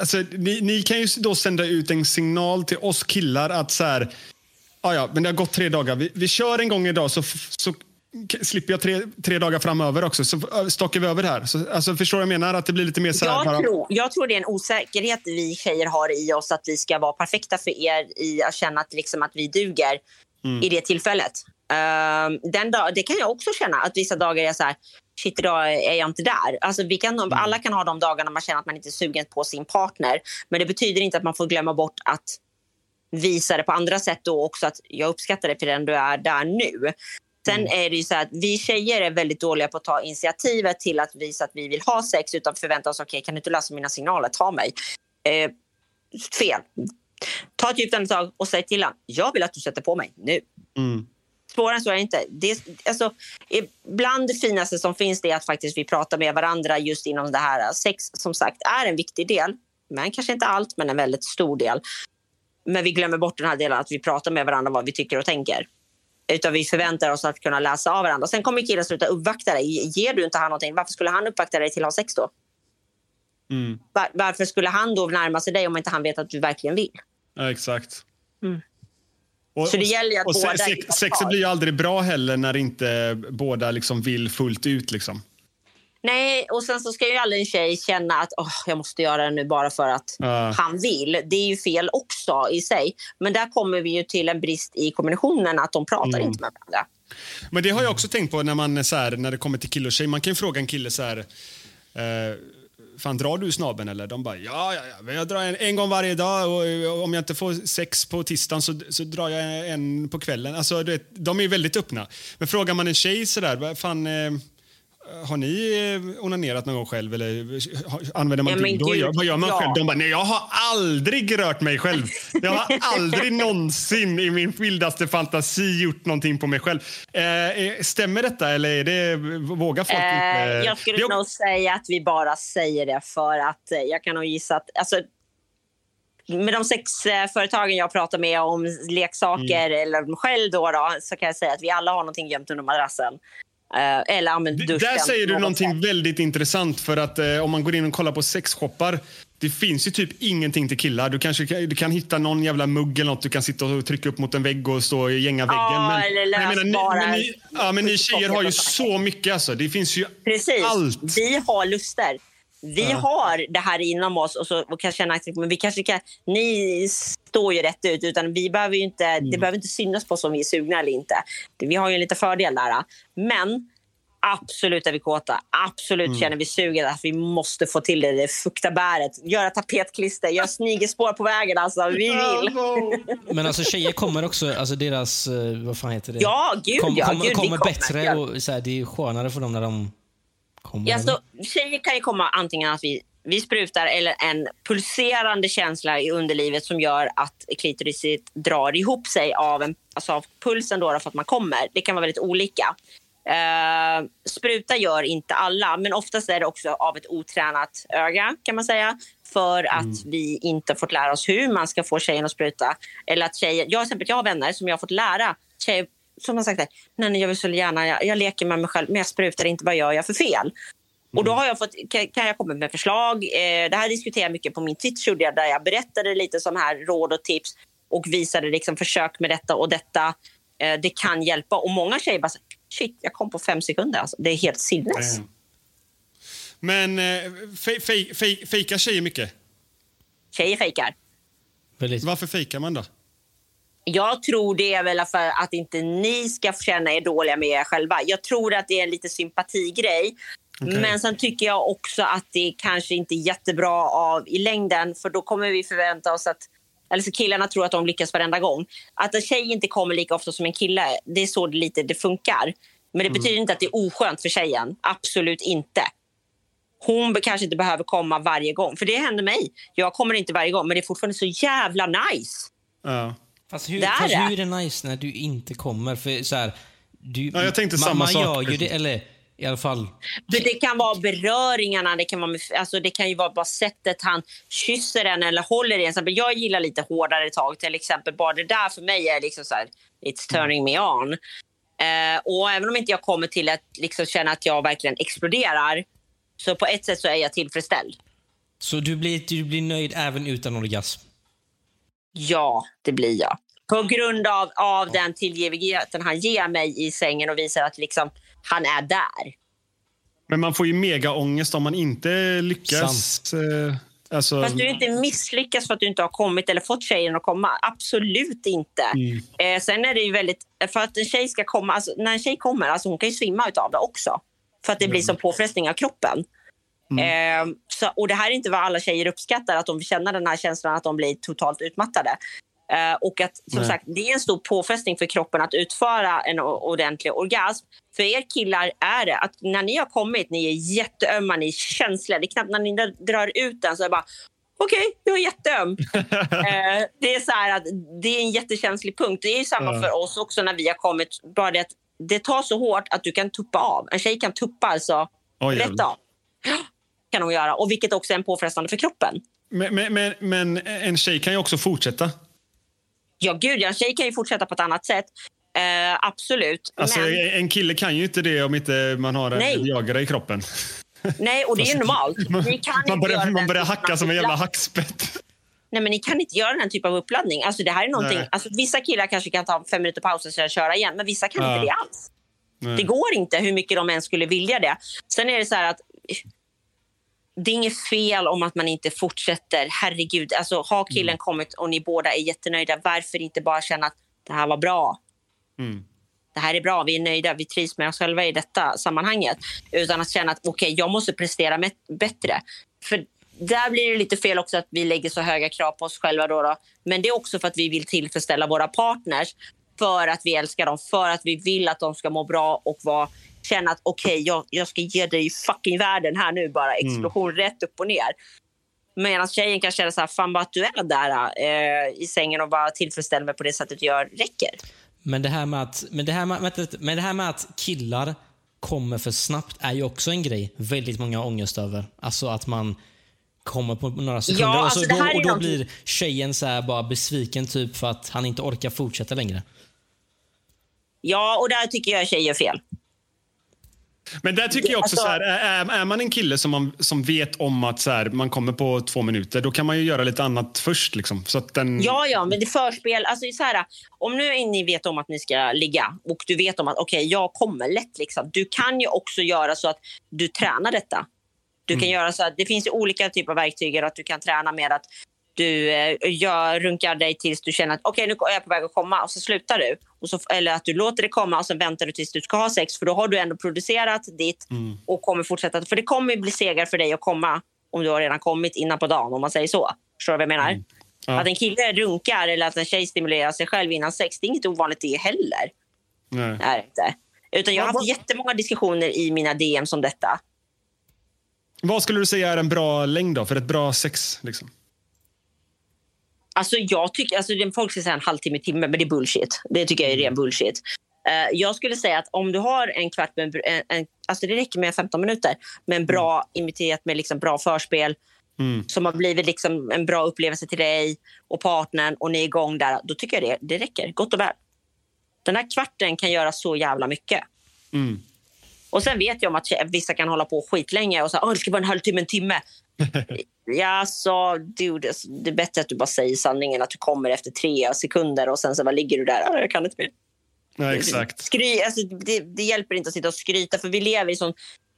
alltså, ni, ni, kan ju då sända ut en signal till oss killar att så här... Ah, ja, men det har gått tre dagar. Vi, vi kör en gång idag så, så slipper jag tre, tre dagar framöver också. Så stockar vi över det här. Så, alltså, förstår jag menar? Att det blir lite mer så jag, bara... tror, jag tror det är en osäkerhet vi tjejer har i oss att vi ska vara perfekta för er i att känna att, liksom, att vi duger mm. i det tillfället. Uh, den dag, det kan jag också känna, att vissa dagar är så här, shit idag är jag inte där. Alltså, vi kan, mm. Alla kan ha de dagarna man känner att man inte är sugen på sin partner. Men det betyder inte att man får glömma bort att visa det på andra sätt då också att jag uppskattar dig för den du är där nu. Sen mm. är det ju så att vi tjejer är väldigt dåliga på att ta initiativet till att visa att vi vill ha sex utan förvänta oss, okej okay, kan du inte lösa mina signaler, ta mig. Eh, fel. Ta ett djupt andetag och säg till honom, jag vill att du sätter på mig nu. Mm. Svårare än så är det inte. Det är, alltså, bland det finaste som finns det är att faktiskt vi pratar med varandra just inom det här. Sex som sagt är en viktig del, men kanske inte allt, men en väldigt stor del. Men vi glömmer bort den här delen att vi pratar med varandra vad vi tycker och tänker. Utan vi förväntar oss att kunna läsa av varandra. Sen kommer killen sluta uppvakta dig. Ger du inte han någonting, varför skulle han uppvakta dig till att ha sex då? Mm. Var, varför skulle han då närma sig dig om inte han vet att du verkligen vill? Ja, exakt. Mm. Och, så det gäller att och båda sex, Sexet blir ju aldrig bra heller när inte båda liksom vill fullt ut. Liksom. Nej, och sen så ska ju aldrig en tjej känna att oh, jag måste göra det nu bara för att uh. han vill. Det är ju fel också i sig. Men där kommer vi ju till en brist i kombinationen, att de pratar mm. inte med varandra. Men det har jag också tänkt på när, man, så här, när det kommer till kille och tjej. Man kan fråga en kille så här... Eh, Fan, drar du snabben eller? De bara, ja, ja, ja. Jag drar en, en gång varje dag och om jag inte får sex på tisdagen så, så drar jag en på kvällen. Alltså, vet, de är väldigt öppna. Men frågar man en tjej sådär, fan, eh, har ni eh, onanerat någon gång själv? Eller använder man ja, dildo? Vad gör man ja. själv? De bara, nej jag har aldrig rört mig själv. Jag har aldrig någonsin i min vildaste fantasi gjort någonting på mig själv. Eh, stämmer detta eller är det, vågar folk eh, inte? Jag skulle nog säga att vi bara säger det för att eh, jag kan nog gissa att alltså, med de sex eh, företagen jag pratar med om leksaker mm. eller själv då, då, så kan jag säga att vi alla har någonting gömt under madrassen. Eh, eller använd duschen. Där säger du någonting sätt. väldigt intressant. För att eh, om man går in och kollar på sexshoppar. Det finns ju typ ingenting till killar. Du kanske du kan hitta någon jävla mugg eller något du kan sitta och trycka upp mot en vägg och stå och gänga väggen. Ja, men, eller men, menar, ni, men, ni, ja, men ni tjejer har ju så mycket alltså. Det finns ju Precis. allt. Vi har luster. Vi Ja. har det här inom oss och, så, och kan känna att men vi kanske kan, ni står ju rätt ut utan vi behöver ju inte, Mm. det behöver inte synas på oss om vi är sugna eller inte. Vi har ju en liten fördel där. Men absolut är vi kåta. Absolut Mm. känner vi suget att vi måste få till det, det fukta bäret. Göra tapetklister, göra snigelspår på vägen. Alltså, vi vill. Men alltså tjejer kommer också, alltså deras, eh, vad fan heter det? Ja, gud Kom, ja. kommer, Gud, kommer kommer. bättre och så här, det är skönare för dem när de kommer. Ja, alltså, tjejer kan ju komma antingen att vi, vi sprutar eller en pulserande känsla i underlivet som gör att klitoriset drar ihop sig av, en, alltså av pulsen då, då för att man kommer. Det kan vara väldigt olika. Eh, spruta gör inte alla, men oftast är det också av ett otränat öga kan man säga. För att vi inte fått lära oss hur man ska få tjejen att spruta. Eller att tjejer, jag, exempel, jag har vänner som jag har fått lära tjejer som har sagt det, nej, nej, jag vill så gärna, jag, jag leker med mig själv men jag sprutar inte, vad gör jag för fel? Och då har jag fått, kan, kan jag komma med förslag. Eh, det här diskuterar jag mycket på min Twitch där jag berättade lite som här råd och tips och visade liksom försök med detta och detta. Eh, det kan hjälpa. Och många tjejer bara, shit, jag kom på fem sekunder. Alltså, det är helt sinnes. Damn. Men eh, fej, fej, fej, fejkar tjejer mycket? Tjejer fejkar. Varför fejkar man då? Jag tror det är väl för att inte ni ska känna er dåliga med er själva. Jag tror att det är en lite sympatigrej. Okej. Men sen tycker jag också att det kanske inte är jättebra av i längden för då kommer vi förvänta oss att eller så killarna tror att de lyckas varenda gång. Att en tjej inte kommer lika ofta som en kille, det är så det lite det funkar. Men det betyder inte att det är oskönt för tjejen. Absolut inte. Hon kanske inte behöver komma varje gång. För det händer mig. Jag kommer inte varje gång, men det är fortfarande så jävla nice. Ja. Fast hur, Det är fast det. hur är det nice när du inte kommer? För så här, du, Ja, jag tänkte man, samma man sak. gör ju det, eller i alla fall... Det, det kan vara beröringarna, det kan, vara alltså det kan ju vara bara sättet han kysser en eller håller i en. Jag gillar lite hårdare tag till exempel. Bara det där för mig är liksom så här, it's turning me on. Eh, och även om inte jag kommer till att liksom känna att jag verkligen exploderar så på ett sätt så är jag tillfredsställd. Så du blir, du blir nöjd även utan orgasm? Ja, det blir jag. På grund av, av den tillgivigheten han ger mig i sängen och visar att liksom, han är där. Men man får ju mega ångest om man inte lyckas. Eh, alltså, Fast du inte misslyckas för att du inte har kommit eller fått tjejen att komma. Absolut inte. Mm. Eh, sen är det ju väldigt... För att en tjej ska komma... Alltså, när en tjej kommer, alltså hon kan ju svimma utav det också. För att det blir som påfrestning av kroppen. Eh, så, och det här är inte vad alla tjejer uppskattar, att de känner den här känslan att de blir totalt utmattade. Eh, och att som Nej. sagt, det är en stor påfrestning för kroppen att utföra en ordentlig orgasm. För er killar är det att när ni har kommit, ni är jätteömma, ni är känsliga. Det är knappt när ni drar ut den så är det bara okej, jag är jätteöm. eh, det är så att det är en jättekänslig punkt. Det är ju samma Ja. för oss också när vi har kommit. Bara det att det tar så hårt att du kan tuppa av. En tjej kan tuppa alltså Oj, rätt av. kan hon göra. Och vilket också är en påfrestande för kroppen. men, men, men, men en tjej kan ju också fortsätta. Ja, gud, en tjej kan ju fortsätta på ett annat sätt. Eh, absolut. Alltså, Men, En kille kan ju inte det om inte man har en Nej. Viagra i kroppen. nej, och det är ju normalt. Man, man börjar, man börjar hacka som en jävla hackspett. Nej, men ni kan inte göra den typen av uppladdning. Alltså, det här är någonting, Nej. alltså, vissa killar kanske kan ta fem minuter paus och sedan köra igen, men vissa kan Ja. inte det alls. Nej. Det går inte hur mycket de än skulle vilja det. Sen är det så här att det är inget fel om att man inte fortsätter. Herregud, alltså har killen kommit och ni båda är jättenöjda, varför inte bara känna att det här var bra? Mm. Det här är bra, vi är nöjda, vi trivs med oss själva i detta sammanhanget. Utan att känna att okej, jag måste prestera bättre. För där blir det lite fel också att vi lägger så höga krav på oss själva. Då, då. Men det är också för att vi vill tillfredsställa våra partners. För att vi älskar dem, för att vi vill att de ska må bra och vara, känna att okej, jag, jag ska ge dig fucking världen här nu bara. Explosion rätt upp och ner. Medan tjejen kan känna så här, fan bara att du är där eh, i sängen och bara tillfredsställer mig på det sättet du gör räcker. Men det här med att, men det här med, vänta, men det här med att killar kommer för snabbt är ju också en grej väldigt många har ångest över. Alltså att man kommer på några sekunder Ja, och, så, alltså då, och då blir tjejen så här bara besviken typ för att han inte orkar fortsätta längre. Ja, och där tycker jag tjejer gör fel. Men där tycker jag också Alltså- så här, är, är man en kille som, man, som vet om att så här, man kommer på två minuter, då kan man ju göra lite annat först. Liksom, så att den, Ja, ja, men det förspel. Alltså, så här, om nu ni vet om att ni ska ligga och du vet om att okej, jag kommer lätt. Liksom. Du kan ju också göra så att du tränar detta. Du kan Mm. göra så att det finns olika typer av verktyg att du kan träna med att du eh, gör, runkar dig tills du känner att okej nu är jag på väg att komma och så slutar du. Och så, eller att du låter det komma och sen väntar du tills du ska ha sex för då har du ändå producerat ditt och kommer fortsätta. För det kommer bli segare för dig att komma om du har redan kommit innan på dagen om man säger så. Förstår du vad jag menar? Ja. Att en kille runkar eller att en tjej stimulerar sig själv innan sex, det är inget ovanligt det heller. Nej. Det är inte. Utan jag har haft jättemånga diskussioner i mina DM som detta. Vad skulle du säga är en bra längd då, för ett bra sex? Liksom? Alltså jag tycker, alltså folk ska säga en halvtimme, timme, men det är bullshit. Det tycker jag är ren bullshit. Eh, jag skulle säga att om du har en kvart, med en, en, alltså det räcker med 15 minuter, med en bra imiterat med liksom bra förspel Mm. som har blivit liksom en bra upplevelse till dig och partnern och ni är igång där, då tycker jag det, det räcker. Gott och väl. Den här kvarten kan göra så jävla mycket. Mm. Och sen vet jag om att vissa kan hålla på skitlänge och säga att det ska vara en halvtimme, en timme. ja, så dude, det är bättre att du bara säger sanningen att du kommer efter tre sekunder och sen så bara ligger du där. "Ah, Jag kan inte mer. Ja, exakt. Skry, alltså, det, det hjälper inte att sitta och skryta för vi lever i sån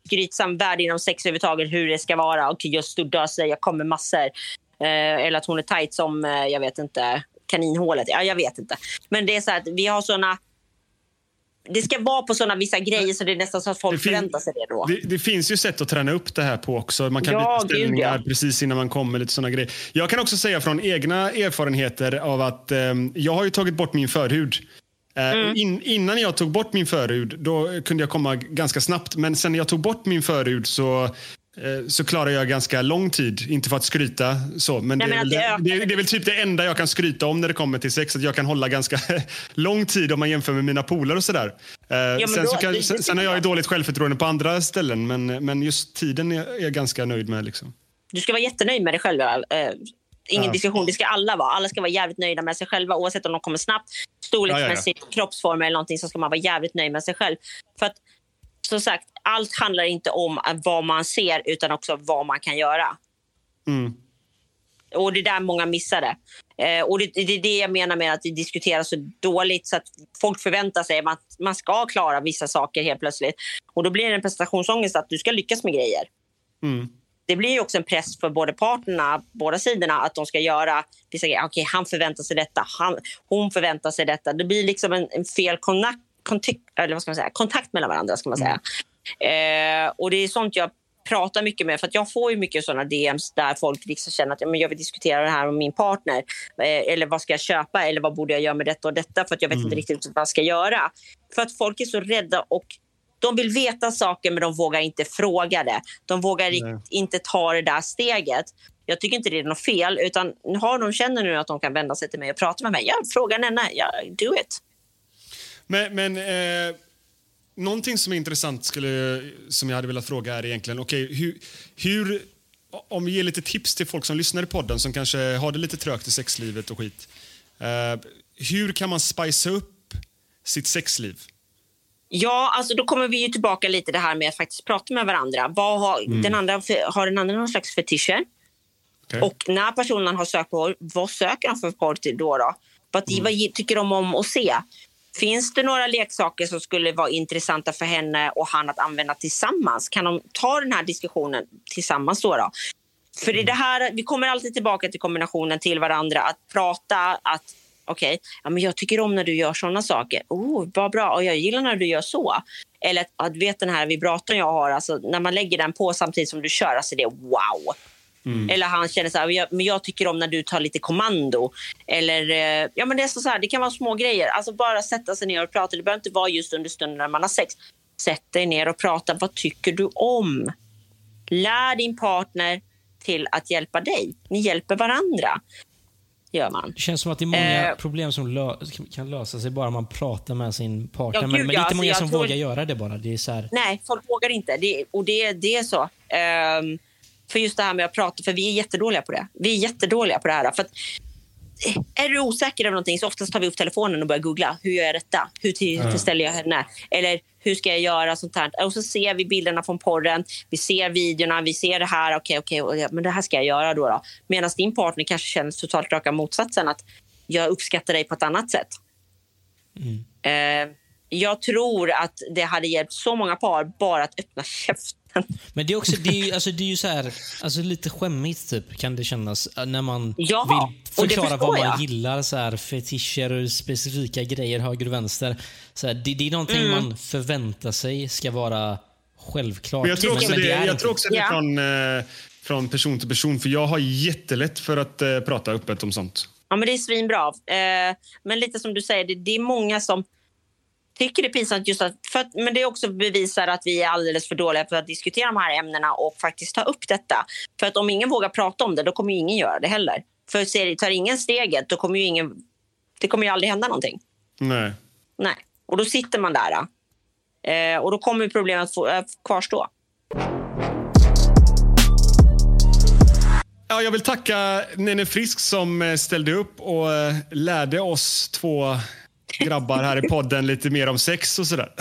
skrytsam värld inom sex överhuvudtaget hur det ska vara. Okej, jag studdar sig, jag kommer massor. Eh, eller att hon är tight som, eh, jag vet inte, kaninhålet. Ja, jag vet inte. Men det är så att vi har såna... Det ska vara på såna vissa grejer så det är nästan så att folk Det förväntar sig det då. Det, det finns ju sätt att träna upp det här på också. Man kan Ja, byta ställningar ja. precis innan man kommer. lite såna grejer. Jag kan också säga från egna erfarenheter av att ehm, jag har ju tagit bort min förhud. Eh, Mm. in, innan jag tog bort min förhud då kunde jag komma ganska snabbt. Men sen när jag tog bort min förhud så eh, så klarar jag ganska lång tid. Inte för att skryta, så, men, Nej, det, är men väl, att det det, det, det är väl typ det enda jag kan skryta om när det kommer till sex. Att jag kan hålla ganska lång tid om man jämför med mina polare och sådär. Eh, men sen, då- så kan, det- sen, sen har jag ju dåligt självförtroende på andra ställen, men, men just tiden är är jag ganska nöjd med. Liksom. Du ska vara jättenöjd med dig själv. Eh, ingen Ja. diskussion. Det ska alla vara. Alla ska vara jävligt nöjda med sig själva oavsett om de kommer snabbt, storleksmässigt, kroppsform eller någonting så ska man vara jävligt nöjd med sig själv. För att som sagt, allt handlar inte om vad man ser utan också vad man kan göra. Mm. Och det är där många missar det. Eh, och det, det är det jag menar med att det diskuteras så dåligt så att folk förväntar sig att man ska klara vissa saker helt plötsligt. Och då blir det en prestationsångest att du ska lyckas med grejer. Mm. Det blir ju också en press för både parterna, båda sidorna, att de ska göra vissa grejer. Okej, han förväntar sig detta, han, hon förväntar sig detta. Det blir liksom en, en fel kontakt, kontakt, eller vad ska man säga, kontakt mellan varandra. Ska man säga. Eh, och det är sånt jag pratar mycket med. För jag får ju mycket såna DMs där folk liksom känner att ja, men jag vill diskutera det här med min partner. Eh, eller vad ska jag köpa? Eller vad borde jag göra med detta och detta? För att jag vet inte riktigt vad jag ska göra. För att folk är så rädda och de vill veta saker men de vågar inte fråga det. De vågar Nej. inte ta det där steget. Jag tycker inte det är något fel. Utan har de känner nu att de kan vända sig till mig och prata med mig. Ja, fråga Nenna. Ja, do it. Men, men eh, någonting som är intressant skulle, som jag hade velat fråga är egentligen, okej, hur, hur, om vi ger lite tips till folk som lyssnar i podden som kanske har det lite trögt i sexlivet och skit. Eh, hur kan man spicea upp sitt sexliv? Ja, alltså då kommer vi ju tillbaka lite det här med att faktiskt prata med varandra. Vad har, Mm. den andra, har den andra någon slags fetischer? Okej. Och när personen har sökt porr, vad söker han för porr till då? då? Vad, Mm. vad tycker de om att se? Finns det några leksaker som skulle vara intressanta för henne och han att använda tillsammans? Kan de ta den här diskussionen tillsammans då? då? För det det här, vi kommer alltid tillbaka till kombinationen till varandra. Att prata, att okej, ja, men jag tycker om när du gör såna saker. Oh, vad bra, och jag gillar när du gör så. Eller att, att vet den här vibratorn jag har, alltså, när man lägger den på samtidigt som du kör, alltså det är wow. Eller han känner så här, "Jag- men jag tycker om när du tar lite kommando. Eller, eh, ja men det är så här, det kan vara små grejer. Alltså bara sätta sig ner och prata. Det behöver inte vara just under stunden när man har sex. Sätt dig ner och prata. Vad tycker du om? Lär din partner till att hjälpa dig. Ni hjälper varandra. Gör man. Det känns som att det är många Eh. problem som lö kan lösa sig bara man pratar med sin partner. Ja, men, gud, men det är inte alltså, många jag som tror- vågar göra det bara. Det är så här, Nej, folk vågar inte. Det, och det, det är så. Ehm, för just det här med att prata, för vi är jättedåliga på det. Vi är jättedåliga på det här. För att, eh, är du osäker över någonting så oftast tar vi upp telefonen och börjar googla. Hur gör jag detta? Hur tillfredsställer jag henne? Eller hur ska jag göra? sånt här. Och så ser vi bilderna från porren. Vi ser videorna. Vi ser det här. Okej, okej, och ja, men det här ska jag göra då. då. Medan din partner kanske känner totalt raka motsatsen. Att jag uppskattar dig på ett annat sätt. Eh, jag tror att det hade hjälpt så många par bara att öppna käften Men det är också, det är ju, alltså, det är ju så här, alltså lite skämmigt typ, kan det kännas äh, när man Ja, vill det förklara vad man jag. gillar, så här, fetischer och specifika grejer höger och vänster. Så här, det, det är någonting Mm. man förväntar sig ska vara självklart. Men jag tror också men det, är jag inte. tror också det från, eh, från person till person. För jag har jättelätt för att eh, prata öppet om sånt. Ja, men det är svinbra. Eh, men lite som du säger, det, det är många som tycker det är pinsamt. Just att, för att, men det också bevisar att vi är alldeles för dåliga på att diskutera de här ämnena och faktiskt ta upp detta. För att om ingen vågar prata om det, då kommer ju ingen göra det heller. För ser, tar ingen steget, då kommer ju ingen... Det kommer ju aldrig hända någonting. Nej. Nej. Och då sitter man där. Eh, och då kommer problemet att äh, kvarstå. Ja, jag vill tacka Nene Frisk som eh, ställde upp och eh, lärde oss två grabbar här i podden lite mer om sex och sådär.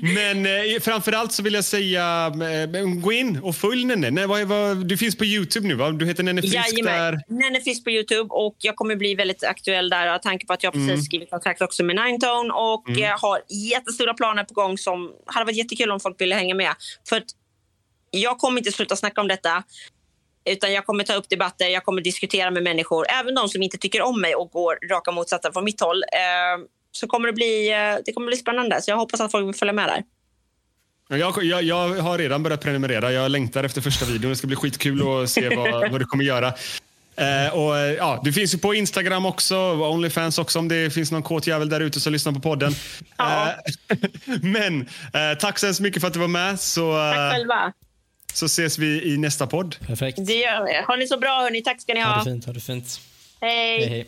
Men eh, framförallt så vill jag säga, eh, gå in och följ Nene. Nej, vad, vad, du finns på Youtube nu va? Du heter Nene Frisk Jajamän. där. Nenne Frisk på Youtube och jag kommer bli väldigt aktuell där. Jag tanke på att jag precis Mm. skrivit kontrakt också med Ninetone och Mm. eh, har jättestora planer på gång som hade varit jättekul om folk ville hänga med. För att jag kommer inte sluta snacka om detta. Utan jag kommer ta upp debatter, jag kommer diskutera med människor, även de som inte tycker om mig och går raka motsatsen från mitt håll. Eh, så kommer det bli, eh, det kommer bli spännande. Så jag hoppas att folk vill följa med där. Jag, jag, jag har redan börjat prenumerera. Jag längtar efter första videon. Det ska bli skitkul att se vad, vad du kommer göra. Eh, och, eh, ja, du finns ju på Instagram också, Onlyfans också om det finns någon kåt jävel där ute som lyssnar på podden. Eh, men eh, tack så hemskt mycket för att du var med. Så, Tack eh, själva. Så ses vi i nästa podd. Perfekt. Det gör vi. Ha ni så bra hörni. Tack ska ni Ha ha. det fint, ha det fint. Hej. Hej, hej.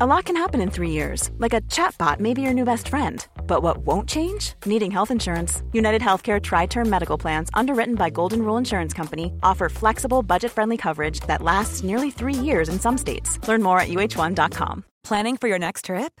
A lot can happen in three years, like a chatbot may be your new best friend. But what won't change? Needing health insurance. United Healthcare Tri Term Medical Plans, underwritten by Golden Rule Insurance Company, offer flexible, budget friendly coverage that lasts nearly three years in some states. Learn more at uh1.com. Planning for your next trip?